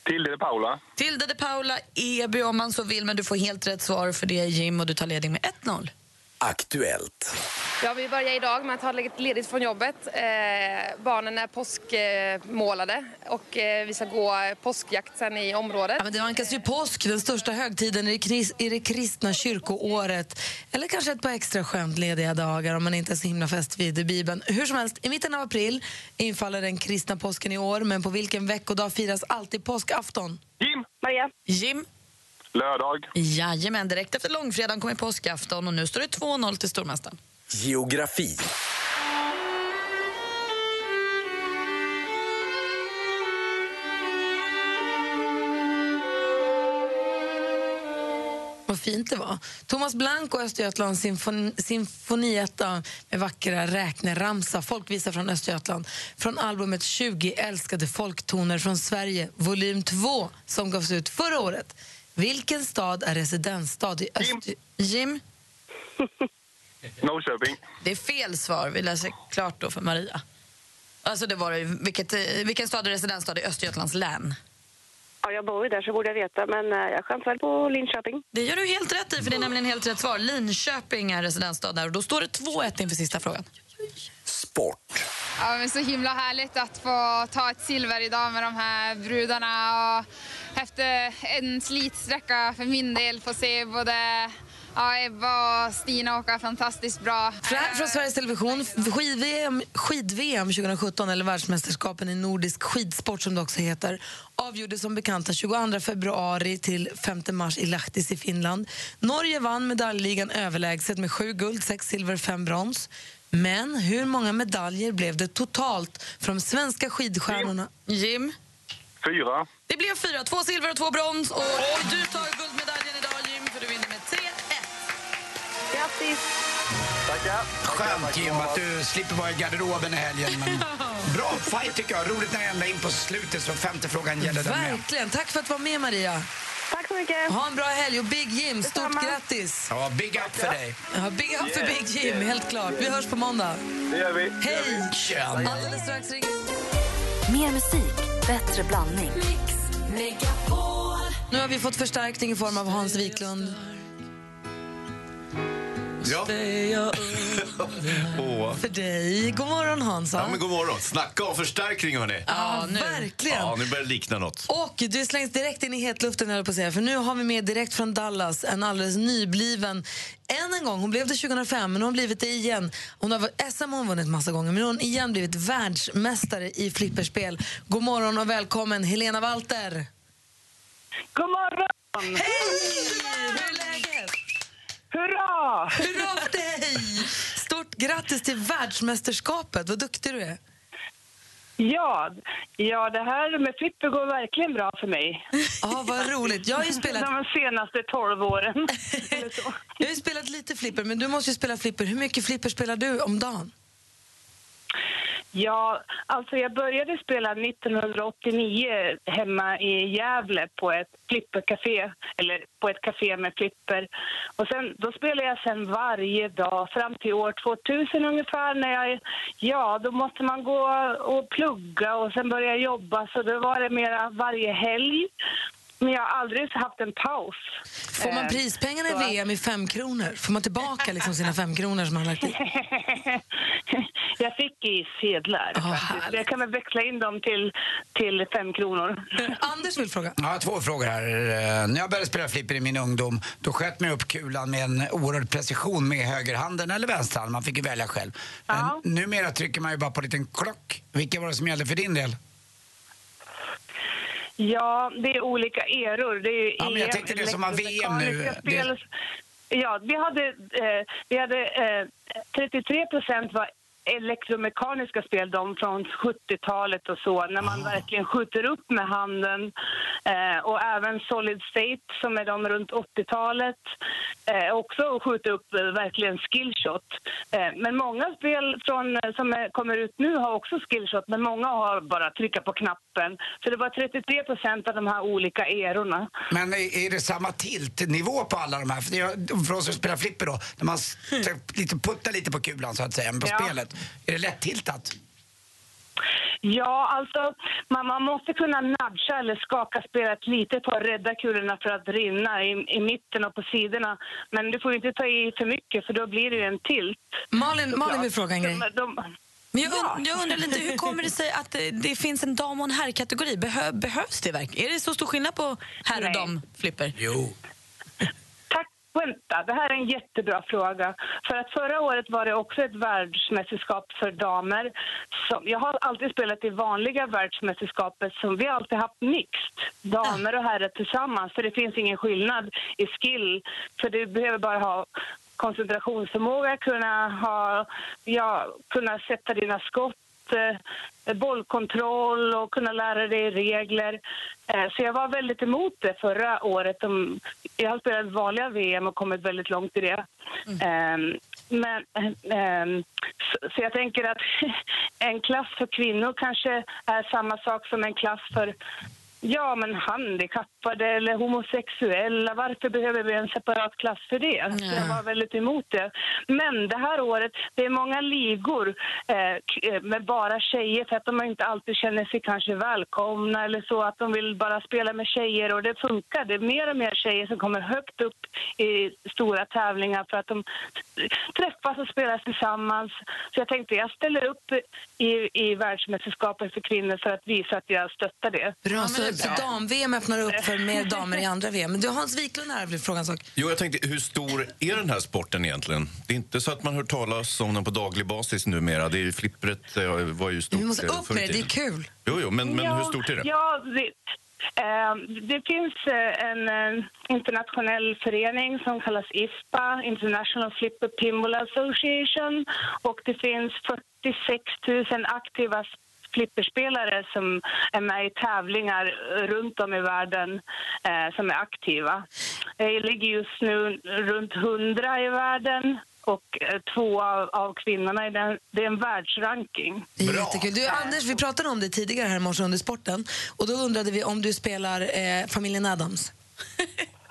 Tilde de Paula. Tilde de Paula, Eby om man så vill, men du får helt rätt svar för det är Jim och du tar ledning med 1-0. Aktuellt. Ja, vi börjar idag med att ha ledigt- ledigt från jobbet. Eh, barnen är påskmålade och eh, vi ska gå påskjakt sen i området. Ja, men det vankas ju påsk, den största högtiden i det, kris, i det kristna kyrkoåret. Eller kanske ett par extra skönt lediga dagar om man inte är så himla fäst vid Bibeln. Hur som helst, i mitten av april infaller den kristna påsken i år. Men på vilken veckodag firas alltid påskafton? Jim. Maria. Jim. Lördag. Jajamän, direkt efter långfredagen kommer påskafton och nu står det 2-0 till stormästaren. Geografi. Vad fint det var. Thomas Blank och Östergötlands symfon symfonietta med vackra räkneramsa, folkvisa från Östergötland från albumet 20 älskade folktoner från Sverige, volym 2, som gavs ut förra året. Vilken stad är residensstad i Öster... Jim? [LAUGHS] Norrköping. Det är fel svar. Vi läser klart då för Maria. Alltså det var det, vilket, eh, vilken stad är residensstad i Östergötlands län? Ja, jag bor ju där så borde jag veta, men eh, jag chansar väl på Linköping. Det gör du helt rätt i, för det är nämligen helt rätt svar. Linköping är residensstad där och då står det 2-1 inför sista frågan. Sport. Ja, men så himla härligt att få ta ett silver idag med de här brudarna och efter en slitsträcka för min del få se både ja, Ebba och Stina åka fantastiskt bra. Från, från Sveriges Television, skid-VM skid 2017, eller världsmästerskapen i nordisk skidsport som det också heter, avgjordes som bekant den 22 februari till 5 mars i Lahtis i Finland. Norge vann medaljligan överlägset med sju guld, sex silver, fem brons. Men hur många medaljer blev det totalt för de svenska skidstjärnorna? Jim? Fyra. Det blev fyra, två silver och två brons. Och du tar guldmedaljen idag, Jim, för du vinner med 3-1. Grattis! Tackar. Skönt Jim att du slipper vara i garderoben i helgen. Men [LAUGHS] bra fight tycker jag. Roligt när jag ända in på slutet så femte frågan gäller den med. Verkligen. Tack för att du var med, Maria. Tack så mycket. Ha en bra helg och Big Jim, stort grattis! Ja, big up för dig. Ja, big up för Big Jim, helt klart. Vi hörs på måndag. Det gör vi. Hej! Tjena. Alldeles strax ringer Mer musik, bättre blandning. Nu har vi fått förstärkning i form av Hans Wiklund. Ja. Åh. för dig. God morgon Hansa. Ja, men god morgon. Snacka om förstärkning, hörni. Ja, verkligen. Ja, nu börjar det likna något. Och du slängs direkt in i hetluften, höll på att säga. För nu har vi med direkt från Dallas en alldeles nybliven, än en gång, hon blev det 2005, men hon har blivit det igen. Hon har varit- SM hon vunnit massa gånger, men hon har igen blivit världsmästare i flipperspel. God morgon och välkommen Helena Walter. God morgon! Hej! Hur är läget? Hurra! Hurra för dig! Stort grattis till världsmästerskapet, vad duktig du är. Ja, ja, det här med flipper går verkligen bra för mig. Ja, vad roligt. Jag har ju spelat... De senaste 12 åren. [LAUGHS] Jag har ju spelat lite flipper, men du måste ju spela flipper. Hur mycket flipper spelar du om dagen? Ja, alltså jag började spela 1989 hemma i Gävle på ett flippercafé, eller på ett café med flipper. Och sen, då spelade jag sen varje dag fram till år 2000 ungefär. När jag, ja, då måste man gå och plugga och sen börja jobba så då var det mera varje helg. Men jag har aldrig haft en paus. Får man Eh, prispengarna i VM i fem kronor? Får man tillbaka liksom sina fem kronor som man har lagt i? [LAUGHS] Jag fick i sedlar. faktiskt. jag kan väl växla in dem till, till fem kronor. [LAUGHS] Anders vill fråga. Jag har två frågor här. Eh, När jag började spela flipper i min ungdom, då sköt man upp kulan med en oerhörd precision med högerhanden eller vänsterhanden. Man fick ju välja själv. Men numera trycker man ju bara på en liten klock. Vilka var det som gällde för din del? Ja, det är olika eror. Det är Ja, men jag tänkte det som var VM nu. elektromekaniska Det- Spel. Ja, vi hade, eh, vi hade eh, 33 procent var elektromekaniska spel, de från 70-talet och så, när man verkligen skjuter upp med handen. Eh, och även Solid State, som är de runt 80-talet, eh, också skjuter upp eh, verkligen skillshot. Eh, men många spel från, eh, som är, kommer ut nu har också skillshot, men många har bara trycka på knappen. Så det var 33 procent av de här olika erorna. Men är, är det samma tiltnivå på alla de här? För, det för oss som spelar flipper då, när man s- lite, puttar lite på kulan så att säga, på Ja. spelet. Är det lätt-tiltat? Ja, alltså man, man måste kunna nudga eller skaka spelet lite för att rädda kulorna för att rinna i, i mitten och på sidorna. Men du får inte ta i för mycket för då blir det ju en tilt. Malin, Malin vill fråga en grej. De, de, Men jag, und- jag undrar lite, hur kommer det sig att det, det finns en dam och en herrkategori? Behö, behövs det verkligen? Är det så stor skillnad på herr och damflipper? Jo. Vänta, det här är en jättebra fråga. För att förra året var det också ett världsmästerskap för damer. Som, jag har alltid spelat i vanliga världsmästerskapet som vi har alltid haft mixed. Damer och herrar tillsammans. För det finns ingen skillnad i skill. För du behöver bara ha koncentrationsförmåga, kunna, ha, ja, kunna sätta dina skott eh, bollkontroll och kunna lära dig regler. Eh, Så jag var väldigt emot det förra året. Om- Jag har spelat vanliga VM och kommit väldigt långt i det. Ehm, Men, ehm, så- så jag tänker att [LAUGHS] en klass för kvinnor kanske är samma sak som en klass för Ja, men handikappade eller homosexuella, varför behöver vi en separat klass för det? Så Jag var väldigt emot det. Men det här året, det är många ligor eh, eh, med bara tjejer för att de inte alltid känner sig kanske välkomna eller så, att de vill bara spela med tjejer och det funkar. Det är mer och mer tjejer som kommer högt upp i stora tävlingar för att de träffas och spelar tillsammans. Så jag tänkte jag ställer upp i, i världsmästerskapet för kvinnor för att visa att jag stöttar det. Bra, så, så dam-VM öppnar upp för mer damer i andra VM. Men du, Hans Wiklund här vill fråga en sak. Jo, jag tänkte, hur stor är den här sporten egentligen? Det är inte så att man hör talas om den på daglig basis numera. Det är ju flippret eh, var ju stort Vi måste eh, upp med det, det är kul. Jo, jo, men, men Ja, hur stort är det? Ja, det, eh, det finns eh, en eh, internationell förening som kallas IFPA, International Flipper Pinball Association. Och det finns 46 000 aktiva flipperspelare som är med i tävlingar runt om i världen eh, som är aktiva. Det ligger just nu runt 100 i världen och eh, två av, av kvinnorna i den, det är en världsranking. Jättekul. Du, Anders, vi pratade om det tidigare här i morse under sporten. Och då undrade vi om du spelar eh, familjen Adams. [LAUGHS]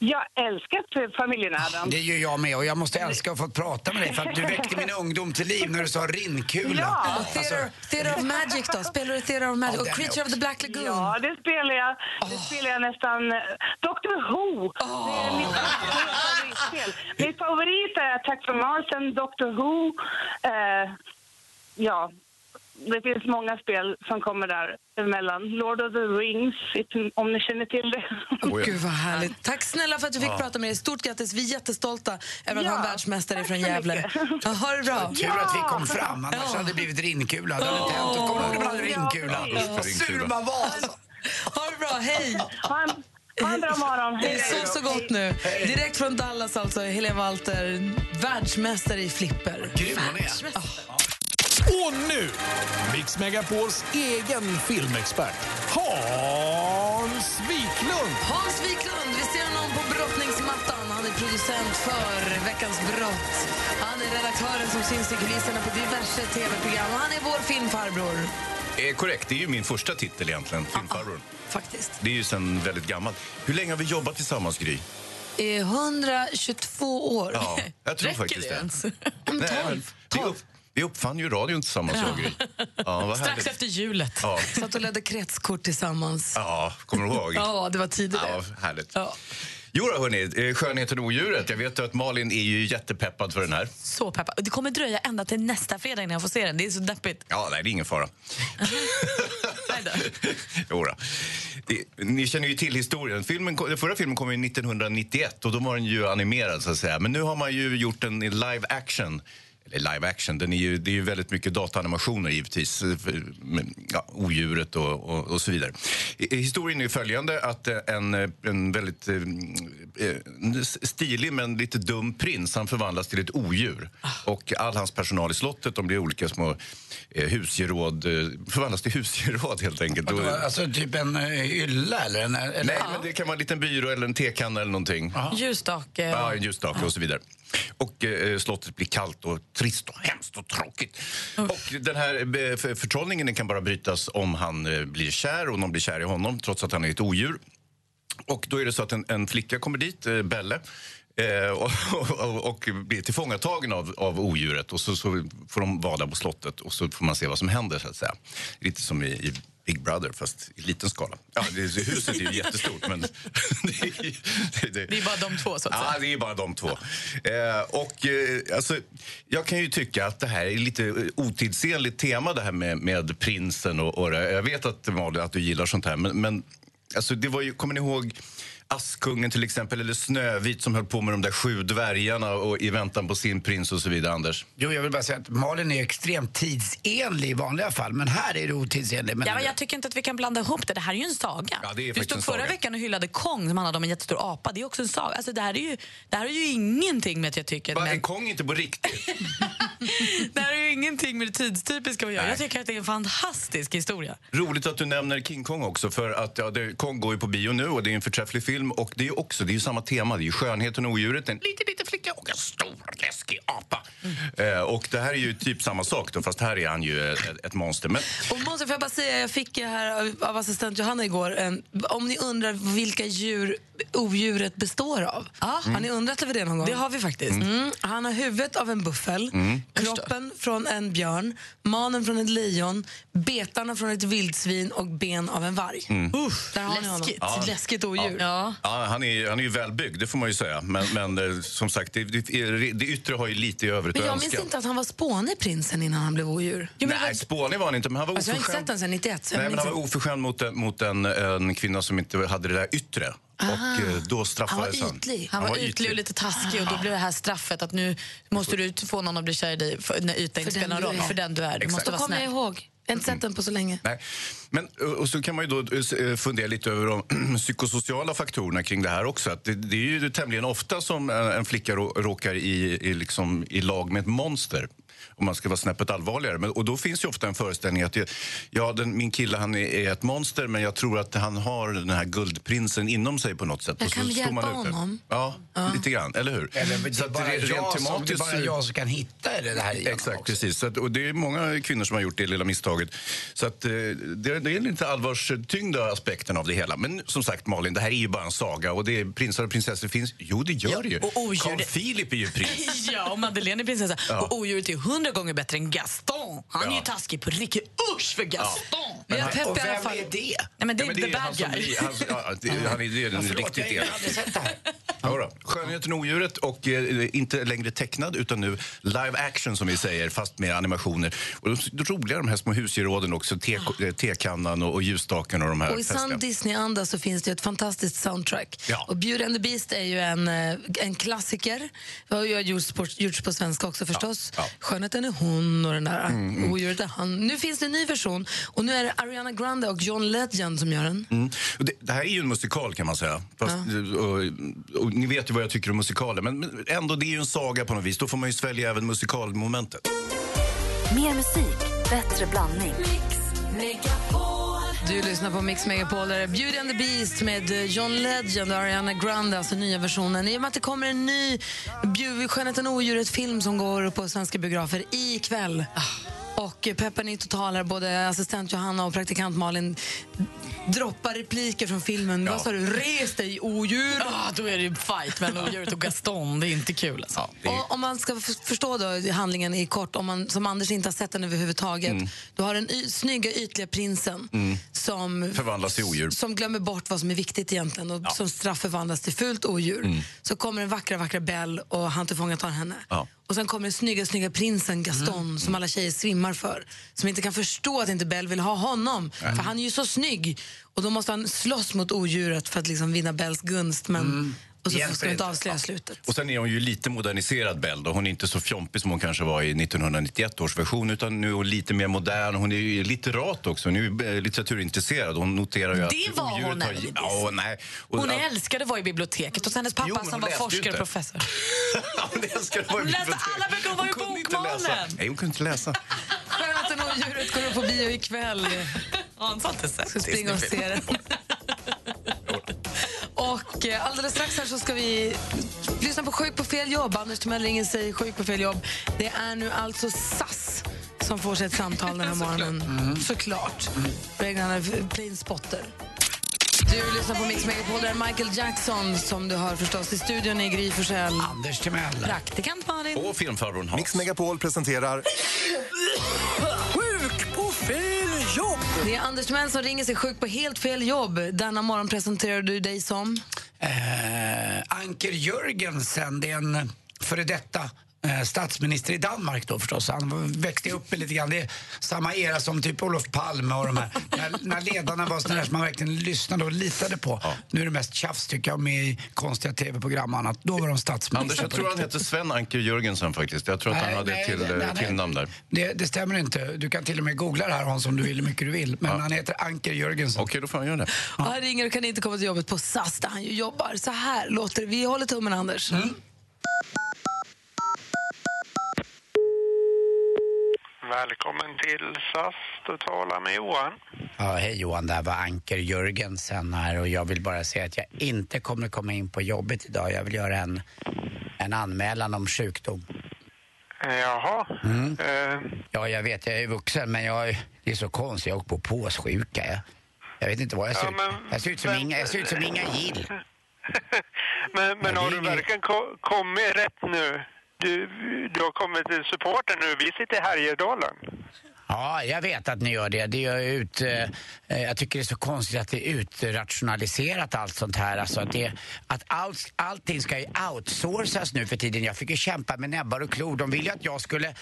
Jag älskar familjen Adam. Det gör jag med och jag måste älska att få prata med dig för att du väckte min [LAUGHS] ungdom till liv när du sa rinnkula. Ja. Och Theater, Theater of Magic då? Spelar du Theater of Magic? Ja, och Creature of the Black Lagoon? Ja, det spelar jag. Det spelar jag nästan... eh, Doctor Who! Det är mitt favoritspel. Mitt favorit är Attack from Mars, Doctor Who. Eh, ja, det finns många spel som kommer där emellan. Lord of the Rings, om ni känner till det. [LAUGHS] Åh, Gud vad härligt. Tack snälla för att du fick Ja. prata med dig. Stort grattis. Vi är jättestolta över att Ja, ha en världsmästare från Gävle. Ja, ha det bra. Kul att vi kom fram, annars hade det blivit rinnkula. Det hade inte hänt. Kommer det bli rinnkula. Vad sur man var alltså. Ha det bra. Hej! Ha en, bra morgon. Det är så, så gott nu. Direkt från Dallas alltså, Helene Walter, världsmästare i flipper. Grym hon är. Och nu, Mix Megapols egen filmexpert, Hans Wiklund. Hans Wiklund, vi ser honom på brottningsmattan. Han är producent för Veckans brott. Han är redaktören som syns i kulisserna på diverse tv-program. Han är vår filmfarbror. Eh, korrekt, det är ju min första titel egentligen, filmfarbror. Faktiskt. Det är ju sen väldigt gammalt. Hur länge har vi jobbat tillsammans, Gry? I 122 år. Ja, jag tror Räcker faktiskt det ens? Nej, men vi, upp, vi uppfann ju radion tillsammans, jag och Gry. Ja, Strax härligt. efter julet. Ja. Satt och ledde kretskort tillsammans. Ja, kommer du ihåg? [LAUGHS] Ja, det var tidigare. Ja, härligt. Jo då, hörni, eh, Skönheten och odjuret. Jag vet att Malin är ju jättepeppad för den här. Så peppad. Det kommer dröja ända till nästa fredag innan jag får se den. Det är så deppigt. Ja, nej, det är ingen fara. [LAUGHS] [LAUGHS] jo då. Det, ni känner ju till historien. Filmen, den förra filmen kom ju 1991 och då var den ju animerad så att säga. Men nu har man ju gjort en i live action. Eller live action, den är ju, det är ju väldigt mycket dataanimationer givetvis. eh, Ja, odjuret och, och, och så vidare. I- Historien är ju följande att eh, en, eh, en väldigt eh, eh, stilig men lite dum prins han förvandlas till ett odjur. Och all hans personal i slottet de blir olika små eh, husgeråd, eh, förvandlas till [LAUGHS] husgeråd helt enkelt. Och- Alltså typ en eh, ylla eller? En, eller? Nej, men det kan vara en liten byrå eller en tekanna eller någonting. Ljusstake. Ja, en ljusstake och så vidare. Och eh, slottet blir kallt och trist och hemskt och tråkigt. Och den här eh, för- förtrollningen den kan bara brytas om han eh, blir kär och någon blir kär i honom trots att han är ett odjur. Och då är det så att en, en flicka kommer dit, eh, Belle, eh, och, och, och blir tillfångatagen av, av odjuret och så, så får de vara där på slottet och så får man se vad som händer så att säga. Lite som i, i Big Brother fast i liten skala. Ja, det, huset är ju jättestort men [LAUGHS] det, är- det, Det är bara de två, så att säga. Ja, det är bara de två. Eh, och, eh, alltså, jag kan ju tycka att det här är lite eh, otidsenligt tema det här med, med prinsen och, och. Jag vet att, Malin, att du gillar sånt här men, men alltså, det var ju, kommer ni ihåg Askungen till exempel, eller Snövit som höll på med de där sju dvärgarna och i väntan på sin prins och så vidare, Anders? Jo, jag vill bara säga att Malin är extremt tidsenlig i vanliga fall, men här är du otidsenlig. Men Ja, men jag tycker inte att vi kan blanda ihop det. Det här är ju en saga. Ja, det är du stod förra saga. veckan och hyllade Kong som handlade om en jättestor apa. Det är också en saga. Alltså, det, här är ju, det här är ju ingenting med att jag tycker... Bara, med, är Kong inte på riktigt? [LAUGHS] [LAUGHS] det här är ju ingenting med det tidstypiska att göra. Jag tycker att det är en fantastisk historia. Roligt att du nämner King Kong också, för att ja, det, Kong går ju på bio nu och det är en förträfflig film och det är också, det är ju samma tema, det är ju skönheten och odjuret, en liten, liten flicka och en stor läskig apa. Eh, och det här är ju typ samma sak då, fast här är han ju ett, ett monster. Men Och måste får jag bara säga, jag fick här av- av assistent Johanna igår, en, om ni undrar vilka djur odjuret består av. Har ni undrat över det någon gång? Det har vi faktiskt. Mm. Han har huvudet av en buffel, Mm. kroppen från en björn, manen från ett lejon, betarna från ett vildsvin och ben av en varg. Mm. Uff, där har ni honom. Ja. Läskigt odjur. Ja. Ja, han, är, han är ju välbyggd, det får man ju säga. Men, men eh, som sagt, det, det, det yttre har ju lite i övrigt Men jag minns inte att han var Spåneprinsen innan han blev odjur. Nej, Spånig var han inte, men han var Alltså, jag har inte oförskämd. sett den sedan 91. Så jag Nej, men han var oförskämd mot, mot en, en kvinna som inte hade det där yttre. Aha. Och eh, då straffades han. Han var, ytlig och lite taskig och då blev det här straffet att nu måste du få någon att bli kär i dig för, när ytan inte För spelar den någon du roll. är. För den du är. Du Exakt. måste vara kommer jag snäll. ihåg. Jag har inte sett den på så länge. Nej. Men, eh, och så kan man ju då eh, fundera lite över de [CLEARS THROAT] psykosociala faktorerna kring det här också. Att det, det är ju tämligen ofta som en flicka rå- råkar i, i, liksom, i lag med ett monster. Om man ska vara snäppet allvarligare. Men, och då finns ju ofta en föreställning att det, ja, den, min kille han är, är ett monster men jag tror att han har den här guldprinsen inom sig på något sätt. Jag Och så kan står hjälpa man ut det. honom. Ja, lite grann, eller hur? Eller det Så bara, det är rent jag, som, det är bara jag som kan hitta det här Exakt, också. precis. Så att, och det är många kvinnor som har gjort det lilla misstaget. Så att, eh, det, det är lite allvarstyngda aspekten av det hela. Men som sagt Malin, det här är ju bara en saga och det är prinsar och prinsessor finns. Jo, det gör det ju. och odjur- Carl Philip är ju prins. [LAUGHS] ja, och Madeleine är prinsessa. Ja. Och odjuret är hundra gånger bättre än Gaston. Han är Ja. ju taskig på riktigt. Usch för Gaston! Men han- och vem är det? Nej, men det är Ja, the han bad som guy. blir- han- ja, det- Han är det är den Förlåt, riktigt jag Ja. Skönheten och odjuret och eh, inte längre tecknad utan nu live action som vi säger fast med animationer. Och de, roliga de här små husgeråden också, te, eh, tekannan och, och ljusstaken och de här Och i sann. Disney-anda så finns det ett fantastiskt soundtrack. Ja. Och Beauty and the Beast är ju en, eh, en klassiker. Det har gjorts på, gjorts på svenska också förstås. Ja. Skönheten är hon och den där Mm, mm. odjuret är han. Nu finns det en ny version och nu är det Ariana Grande och John Legend som gör den. Mm. Det, det här är ju en musikal kan man säga. Fast, och, och, ni vet ju vad jag tycker om musikaler. Men, men ändå, det är ju en saga på något vis. Då får man ju svälja även musikalmomentet. Mer musik, bättre blandning. Du lyssnar på Mix Megapol, där är Beauty and the Beast med eh, John Legend och Ariana Grande, alltså nya versionen. I och med att det kommer en ny Skönheten och odjuret-film som går på svenska biografer ikväll. Och peppen är total här, både assistent Johanna och praktikant Malin droppar repliker från filmen. Vad sa du? Res dig, odjur! Ja, då är det fight mellan odjuret och Gaston. Det är inte kul. Alltså. Och om man ska förstå då handlingen i kort, om man som Anders inte har sett den överhuvudtaget. Du har den y- snygga ytliga prinsen Mm. som Förvandlas till odjur. som glömmer bort vad som är viktigt egentligen och som straff förvandlas till fult odjur. Mm. Så kommer den vackra, vackra Belle och han tillfångatar henne. Ja. Och sen kommer den snygga, snygga prinsen Gaston som alla tjejer svimmar för. Som inte kan förstå att inte Belle vill ha honom. Nej. För han är ju så snygg. Och då måste han slåss mot odjuret för att liksom vinna Belles gunst. Men, Och så ska vi inte avslöja slutet. Och sen är hon ju lite moderniserad Belle då. Hon är inte så fjompig som hon kanske var i 1991 års version utan nu är hon lite mer modern. Hon är ju litterat också. Hon är ju eh, litteraturintresserad. Hon noterar ju att Det var hon, har-. Ja, nej. Och, Hon ja, älskade att vara i biblioteket och hennes pappa Jo, som hon var ju forskare och professor. [LAUGHS] hon älskar att vara i Hon läste biblioteket. alla böcker, hon var ju inte läsa. bokmalen. Nej, hon kunde inte läsa. [LAUGHS] Skönheten och odjuret går upp på bio ikväll. Hans har inte sett Ska springa och se den. [LAUGHS] Och eh, alldeles strax här så ska vi lyssna på Sjuk på fel jobb. Anders Timell ringer sig Sjuk på fel jobb. Det är nu alltså SAS som får sig ett samtal den här [LAUGHS] morgonen. Såklart. Reglerna plain spotter. Du lyssnar på Mix Megapol. Det är Michael Jackson som du hör förstås i studion i Gry Forssell. Anders Timell. Praktikant Malin. Och filmfarbrorn Hans. Mix Megapol presenterar Sjuk på fel jobb! Det är Anders Timell som ringer sig sjuk på helt fel jobb. Denna morgon presenterar du dig som... Eh, Anker Jörgensen, det är en före detta statsminister i Danmark då förstås. Han växte upp lite grann. Det är samma era som typ Olof Palme och de här. när, när ledarna var sådana som man verkligen lyssnade och litade på. Nu är det mest tjafs tycker jag med i konstiga tv-program och annat. Då var de statsminister. Anders, jag tror han hette Sven Anker Jörgensen faktiskt. Jag tror att han Nej, hade nej, till, nej, eh, nej, nej. till namn där. Det, det stämmer inte. Du kan till och med googla det här Hans om du vill hur mycket du vill. Men han heter Anker Jörgensen. Okej, då får han göra det. Och han ringer och kan inte komma till jobbet på SAS där han ju jobbar. Så här låter det. Vi håller tummen, Anders. Välkommen till SAS. Du talar med Johan. Ja, hej Johan, det här var Anker Jörgensen här och jag vill bara säga att jag inte kommer komma in på jobbet idag. Jag vill göra en, en anmälan om sjukdom. Eh, Jaha. Mm. Eh, Ja, jag vet, jag är vuxen men jag, det är så konstigt, jag åker på påssjuka. Jag, jag vet inte vad jag ser Ja, ut. men Jag ser ut som vem- Inga, jag ser ut som Inga Gill. [LAUGHS] men men Ja, har du verkligen ko- kommit rätt nu? Du, du har kommit till supporten nu. Vi sitter i Härjedalen. Ja, jag vet att ni gör det. det är ut, eh, eh, jag tycker det är så konstigt att det är utrationaliserat allt sånt här. Alltså att det, att allt, allting ska ju outsourcas nu för tiden. Jag fick ju kämpa med näbbar och klor. De ville ju att jag skulle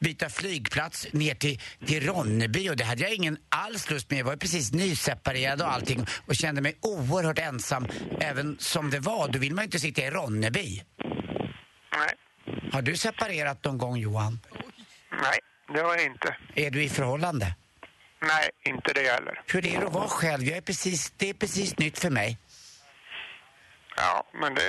byta flygplats ner till, till Ronneby och det hade jag ingen alls lust med. Jag var ju precis nyseparerad och allting och kände mig oerhört ensam även som det var. Då vill man ju inte sitta i Ronneby. Nej. Har du separerat någon gång Johan? Nej, det har jag inte. Är du i förhållande? Nej, inte det heller. Hur är det att vara själv? Jag är precis, det är precis nytt för mig. Ja, men det,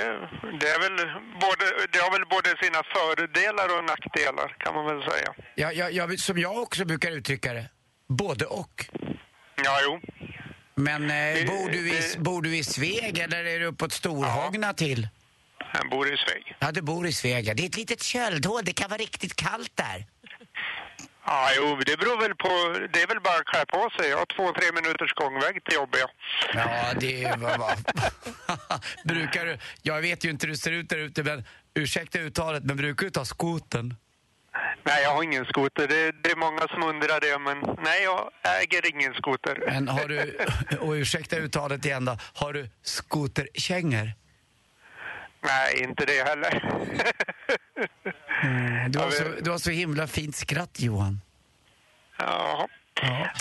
det, är väl både, det har väl både sina fördelar och nackdelar kan man väl säga. Ja, ja, ja, som jag också brukar uttrycka det, både och. Ja, jo. Men eh, bor, du i, bor du i Sveg eller är du uppåt Storhogna till? Jag bor i Sveg. Ja, du bor i Sveg. ja. Det är ett litet köldhål, det kan vara riktigt kallt där. Ja, jo, det beror väl på, det är väl bara att klä på sig. Jag har två, tre minuters gångväg till jobbet. ja. Det var... var. [LAUGHS] brukar du... Jag vet ju inte hur du ser ut där ute, men ursäkta uttalet, men brukar du ta skoten? Nej, jag har ingen skoter. Det, det är många som undrar det, men nej, jag äger ingen skoter. Men har du, och ursäkta uttalet igen då, har du skoterkängor? Nej, inte det heller. Du har, så, du har så himla fint skratt, Johan. Ja.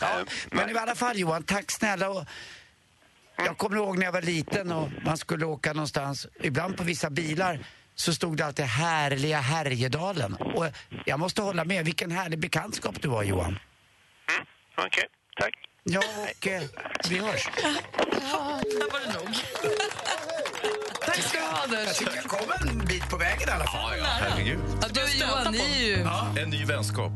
Ja, men i alla fall Johan, tack snälla. Och jag kommer ihåg när jag var liten och man skulle åka någonstans, ibland på vissa bilar så stod det alltid härliga Härjedalen. Och jag måste hålla med, vilken härlig bekantskap du var Johan. Okej, tack. Ja, och eh, vi hörs. Där var det nog. Anders. Jag tycker jag kom en bit på vägen i alla fall. Ja, herregud. Ja, du och Johan, ni är ju... En ny vänskap.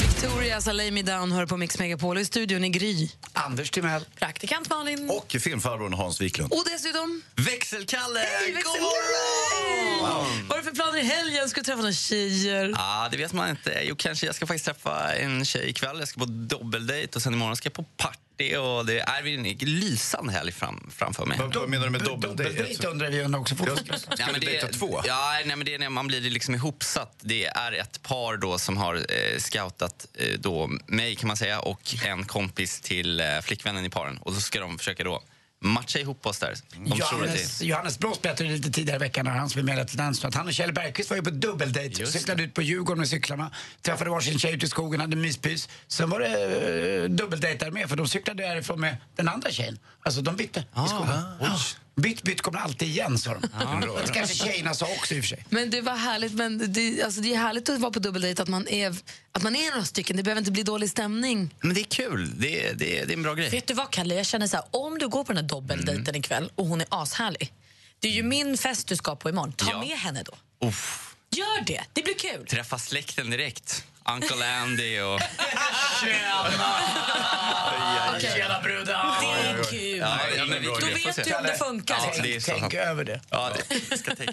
Victoria alltså Lay Me Down hör på Mix Megapol. I studion i Gry. Anders Timell. Praktikant Malin. Och filmfarbrorn Hans Wiklund. Och dessutom... Växelkalle! Hej, God växelkalle! Vad har du för planer i helgen? Ska du träffa några tjejer? Ja, det vet man inte. Jo, kanske. Jag ska faktiskt träffa en tjej ikväll. Jag ska på dubbeldejt och sen imorgon ska jag på party. Och det är en lysande helg fram, framför mig. Vad, menar du med dubbeldejt? Undrar vi också fortfarande. Ja, men det, dejta två? Ja, nej, men det är när man blir liksom ihopsatt. Det är ett par då som har eh, scoutat eh, då mig kan man säga och en kompis till eh, flickvännen i paren. Och så ska de försöka då matcha ihop oss där. Johannes, Johannes Blås berättade lite tidigare i veckan när han skulle med till dans att han och Kjell Bergqvist var ju på dubbeldejt. Cyklade ut på Djurgården med cyklarna, träffade varsin tjej ute i skogen, hade myspys. Sen var det uh, dubbeldejt där med för de cyklade därifrån med den andra tjejen. Alltså de bytte i skogen. Ja. Bytt, bytt kommer alltid igen sa de. Det kanske tjejerna sa också i och för sig. Men det var härligt, men det, alltså det är härligt att vara på dubbeldejt, att man är, att man är några stycken. Det behöver inte bli dålig stämning. men det är kul. Det, är- det, är- det är en bra grej. Vet du vad, Kalle? Jag känner så här, om du går på den här dubbeldejten Mm. ikväll och hon är ashärlig. Det är ju min fest du ska på imorgon. Ta Ja. med henne då. Uff. Gör det, det blir kul. Träffa släkten direkt. Uncle Andy och... [LAUGHS] Tjena är kul. Ja, ja, men vi- Då vet du om det funkar. Ja, liksom. det Tänk sant. över det. Ja, det ska tänka.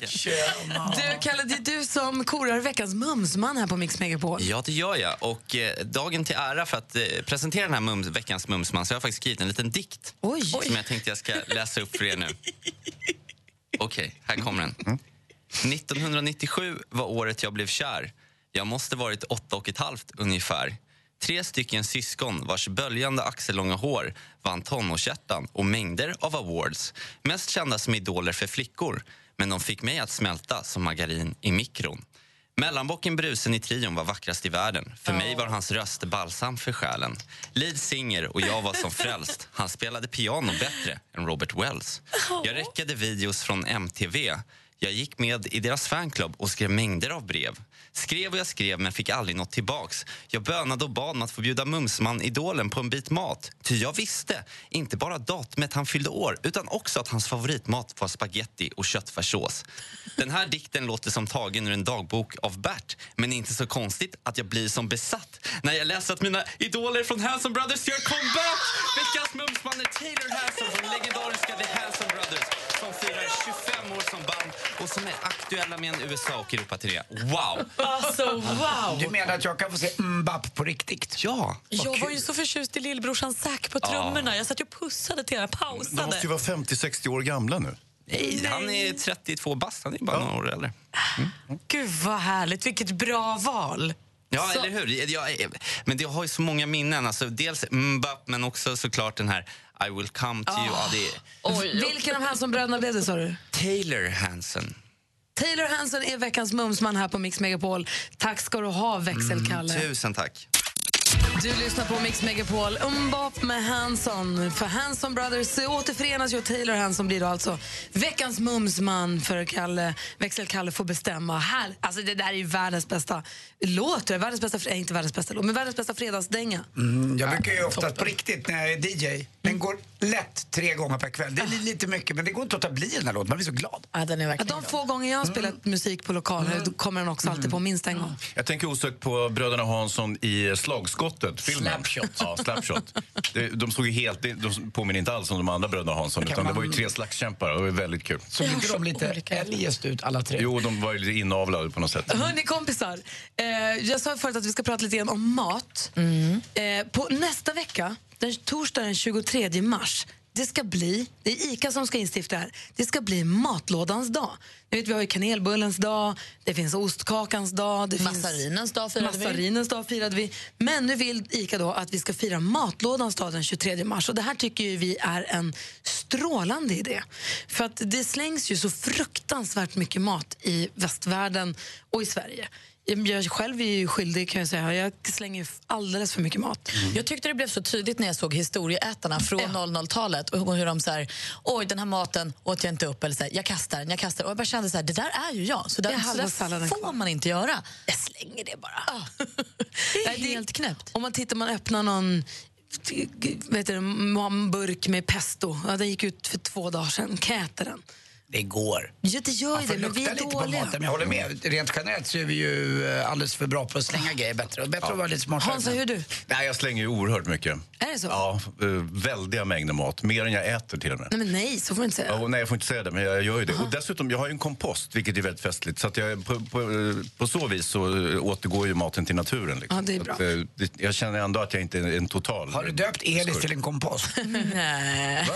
Du, Kalle, det är du som korar veckans mumsman här på Mix Megapol. Ja, det gör jag. Och eh, dagen till ära för att eh, presentera den här mums, veckans Mumsman så har jag faktiskt skrivit en liten dikt Oj. som jag tänkte jag ska läsa upp för er nu. Okej, här kommer den. 1997 var året jag blev kär. Jag måste varit åtta och ett halvt ungefär. Tre stycken syskon vars böljande axellånga hår vann tonårshjärtan och mängder av awards. Mest kända som idoler för flickor, men de fick mig att smälta som margarin i mikron. Mellanbocken Brusen i trion var vackrast i världen. För mig var hans röst balsam för själen. Lead singer och jag var som frälst. Han spelade piano bättre än Robert Wells. Jag räckade videos från MTV. Jag gick med i deras fanclub och skrev mängder av brev. Skrev och jag skrev men fick aldrig något tillbaks. Jag bönade och bad om att få bjuda Mumsman-idolen på en bit mat. Ty jag visste, inte bara datumet han fyllde år utan också att hans favoritmat var spaghetti och köttfärssås. Den här dikten låter som tagen ur en dagbok av Bert men inte så konstigt att jag blir som besatt när jag läser att mina idoler från Hanson Brothers gör comeback! Veckans Mumsman är Taylor Hanson från legendariska The Hanson Brothers som firar 25 år som band och som är aktuella med en USA och Europaturné. Wow! Alltså, wow! Du menar att jag kan få se Mbapp på riktigt? Ja! Jag var ju så förtjust i lillbrorsan Zack på trummorna. Jag satt ju och pussade till jag De pausade. måste ju vara 50-60 år gamla nu. Nej, han är 32 bast, han är bara några år äldre. Gud vad härligt, vilket bra val. Ja, Så- eller hur? Jag, men det har ju så många minnen. Alltså, dels Mbapp, men också såklart den här I will come to you. Ja, det är Vilken av Hanson-bröderna blev det, sa du? Taylor Hanson. Taylor Hanson är veckans mumsman här på Mix Megapol. Tack ska du ha, växelkalle. Tusen tack. Du lyssnar på Mix Megapol. Umbop med Hanson. För Hanson Brothers återförenas ju och Taylor Hanson blir då alltså veckans mumsman för Kalle, växelkalle får bestämma. Här, alltså det där är ju världens bästa låt. Världens bästa, äh, inte världens bästa låt, men världens bästa fredagsdänga. Mm, jag brukar ju oftast på riktigt när jag är DJ, den går lätt tre gånger per kväll. Det är lite mycket men det går inte att ta bli den här låten, man blir så glad. Ja, den är verkligen De få gånger jag har spelat musik på lokaler då kommer den också alltid på minst en gång. Jag tänker osökt på bröderna Hansson i Slagskottet-filmen. Slapshot. Ja, Slapshot. De, de såg ju helt, de påminner inte alls om de andra bröderna Hansson utan det man- var ju tre slagskämpar och det var väldigt kul. Såg inte de lite eljest ut alla tre? Jo, de var ju lite inavlade på något sätt. Hörni kompisar, eh, jag sa förut att vi ska prata lite grann om mat. Eh, på nästa vecka, den torsdag den 23 mars, det ska bli, det är ICA som ska instifta det här, det ska bli matlådans dag. Ni vet, vi har ju kanelbullens dag, det finns ostkakans dag, det Massarinens dag firade vi. Massarinens dag firade vi. Men nu vill ICA då att vi ska fira matlådans dag den 23 mars och det här tycker vi är en strålande idé. För att det slängs ju så fruktansvärt mycket mat i västvärlden och i Sverige. Jag själv är ju skyldig kan jag säga. Jag slänger alldeles för mycket mat. Jag tyckte det blev så tydligt när jag såg historieätarna från 00-talet och hur de så här, oj den här maten åt jag inte upp eller så här, jag kastar den, jag kastar den. Och jag bara kände så här, det där är ju jag. Så, där, är så där får kvar. man inte göra. Jag slänger det bara. [LAUGHS] Det är helt knäppt. Om man tittar, man öppnar någon vet du, en burk med pesto. Ja, den gick ut för två dagar sedan. Kan jag äta den? Det går. Ja, det gör Man ju får det, men vi är lite på dåliga. maten, men jag håller med. Rent generellt så är vi ju eh, alldeles för bra på att slänga grejer bättre. Och bättre att vara lite smartare. Hansa, hur är du? Nej, jag slänger ju oerhört mycket. Är det så? Ja, eh, väldiga mängder mat. Mer än jag äter till och med. Nej, men nej, så får du inte säga. Ja, och nej, jag får inte säga det, men jag gör ju det. Och dessutom, jag har ju en kompost, vilket är väldigt festligt. Så att jag, på, på, eh, på så vis så återgår ju maten till naturen. Liksom. Ja, det är bra. Att, det, jag känner ändå att jag inte är en total... Har du döpt Elis till en kompost? [LAUGHS] Nej.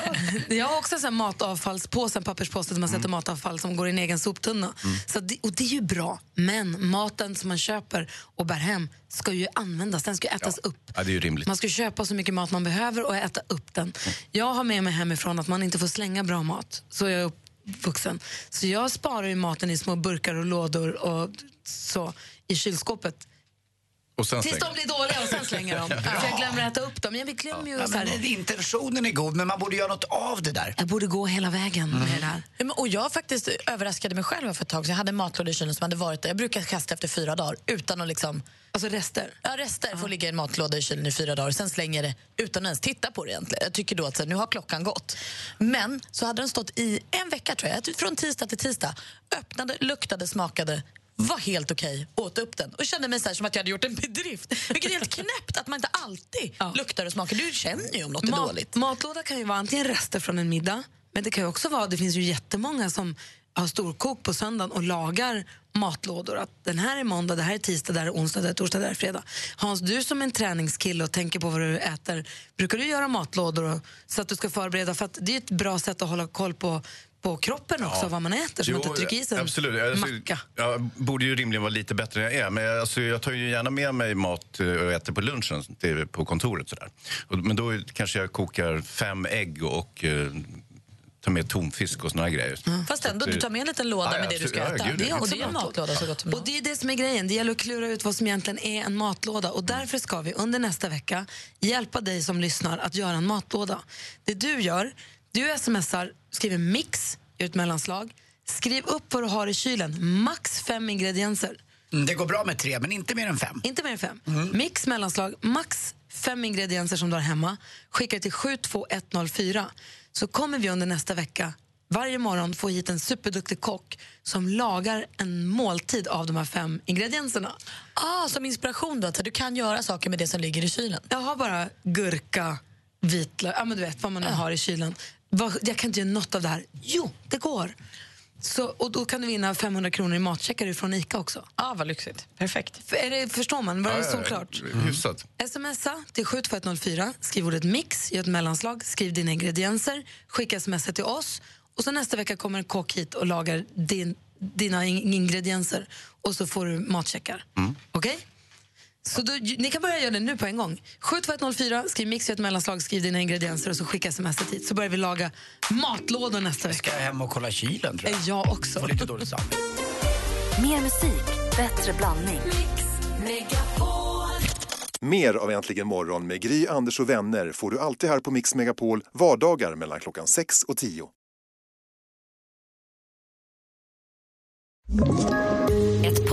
Jag har också en sån matavfallspåse, en papperspåse där man Mm. sätter matavfall som går i en egen soptunna. Så det, och det är ju bra, men maten som man köper och bär hem ska ju användas, den ska ätas upp. Ja, det är rimligt. Man ska köpa så mycket mat man behöver och äta upp den. Jag har med mig hemifrån att man inte får slänga bra mat. Så är jag uppvuxen. Så jag sparar ju maten i små burkar och lådor och så i kylskåpet. Och sen Tills de blir dåliga och sen slänger dem. [LAUGHS] För jag glömmer att äta upp dem. Jag glömmer ju Ja, så här, men intentionen är god, men man borde göra något av det där. jag borde gå hela vägen med det där. Ja, Och jag faktiskt överraskade mig själv för ett tag. Så jag hade en matlåda i kylen som hade varit där. Jag brukar kasta efter fyra dagar utan att liksom... Alltså rester? Ja, rester får ligga i en matlåda i kylen i fyra dagar. Sen slänger jag det utan att ens titta på det egentligen. Jag tycker då att så här, nu har klockan gått. Men så hade den stått i en vecka tror jag. Från tisdag till tisdag. Öppnade, luktade, smakade. Var helt okej, åt upp den och kände mig så som att jag hade gjort en bedrift. Vilket är helt knäppt att man inte alltid luktar och smakar. Du känner ju om något är Mat- dåligt. Matlåda kan ju vara antingen rester från en middag, men det kan ju också vara, det finns ju jättemånga som har storkok på söndagen och lagar matlådor. Att den här är måndag, det här är tisdag, det här är onsdag, det här är torsdag, det här är fredag. Hans, du som är en träningskille och tänker på vad du äter, brukar du göra matlådor och, så att du ska förbereda? För att det är ett bra sätt att hålla koll på, på kroppen också, vad man äter, så man inte trycker i sig en absolut. Alltså, macka. Jag borde ju rimligen vara lite bättre än jag är. Men jag, alltså, jag tar ju gärna med mig mat eh, och äter på lunchen till, på kontoret. Sådär. Men då kanske jag kokar fem ägg och eh, tar med tonfisk och såna här grejer. Fast ändå, du tar med en liten låda Ja, ja, med det du ska. Ja, äta. gud, det ja. är, är en matlåda så gott som Och det är det som är grejen. Det gäller att klura ut vad som egentligen är en matlåda. Och därför ska vi under nästa vecka hjälpa dig som lyssnar att göra en matlåda. Det du gör, du smsar, skriver mix, gör ett mellanslag. Skriv upp vad du har i kylen, max fem ingredienser. Mm, Det går bra med tre, men inte mer än fem. Inte mer än fem. Mix, mellanslag, max fem ingredienser som du har hemma. Skicka till 72104. Så kommer vi under nästa vecka varje morgon få hit en superduktig kock som lagar en måltid av de här fem ingredienserna. Ah, som inspiration då, att du kan göra saker med det som ligger i kylen. Jag har bara gurka, vitlök, ja men du vet vad man nu har i kylen. Vad- Jag kan inte göra något av det här. Jo, det går. Så, och då kan du vinna 500 kronor i matcheckar från ICA också. Ah, vad lyxigt. Perfekt. För är det, förstår man? Var det solklart? Hyfsat. Smsa till 72104, skriv ordet mix, gör ett mellanslag, skriv dina ingredienser, skicka sms till oss och så nästa vecka kommer en kock hit och lagar din, dina in- ingredienser och så får du matcheckar. Okej? Så då, ni kan börja göra det nu på en gång. 72104, skriv mix, gör ett mellanslag, skriv dina ingredienser och så skicka sms hit så börjar vi laga matlådor nästa vecka. Ska jag hem och kolla kylen tror jag. Jag också. Får lite dåligt samvete. Mer musik, bättre blandning. Mer av Äntligen morgon med Gry, Anders och vänner får du alltid här på Mix Megapol vardagar mellan klockan 6 och 10.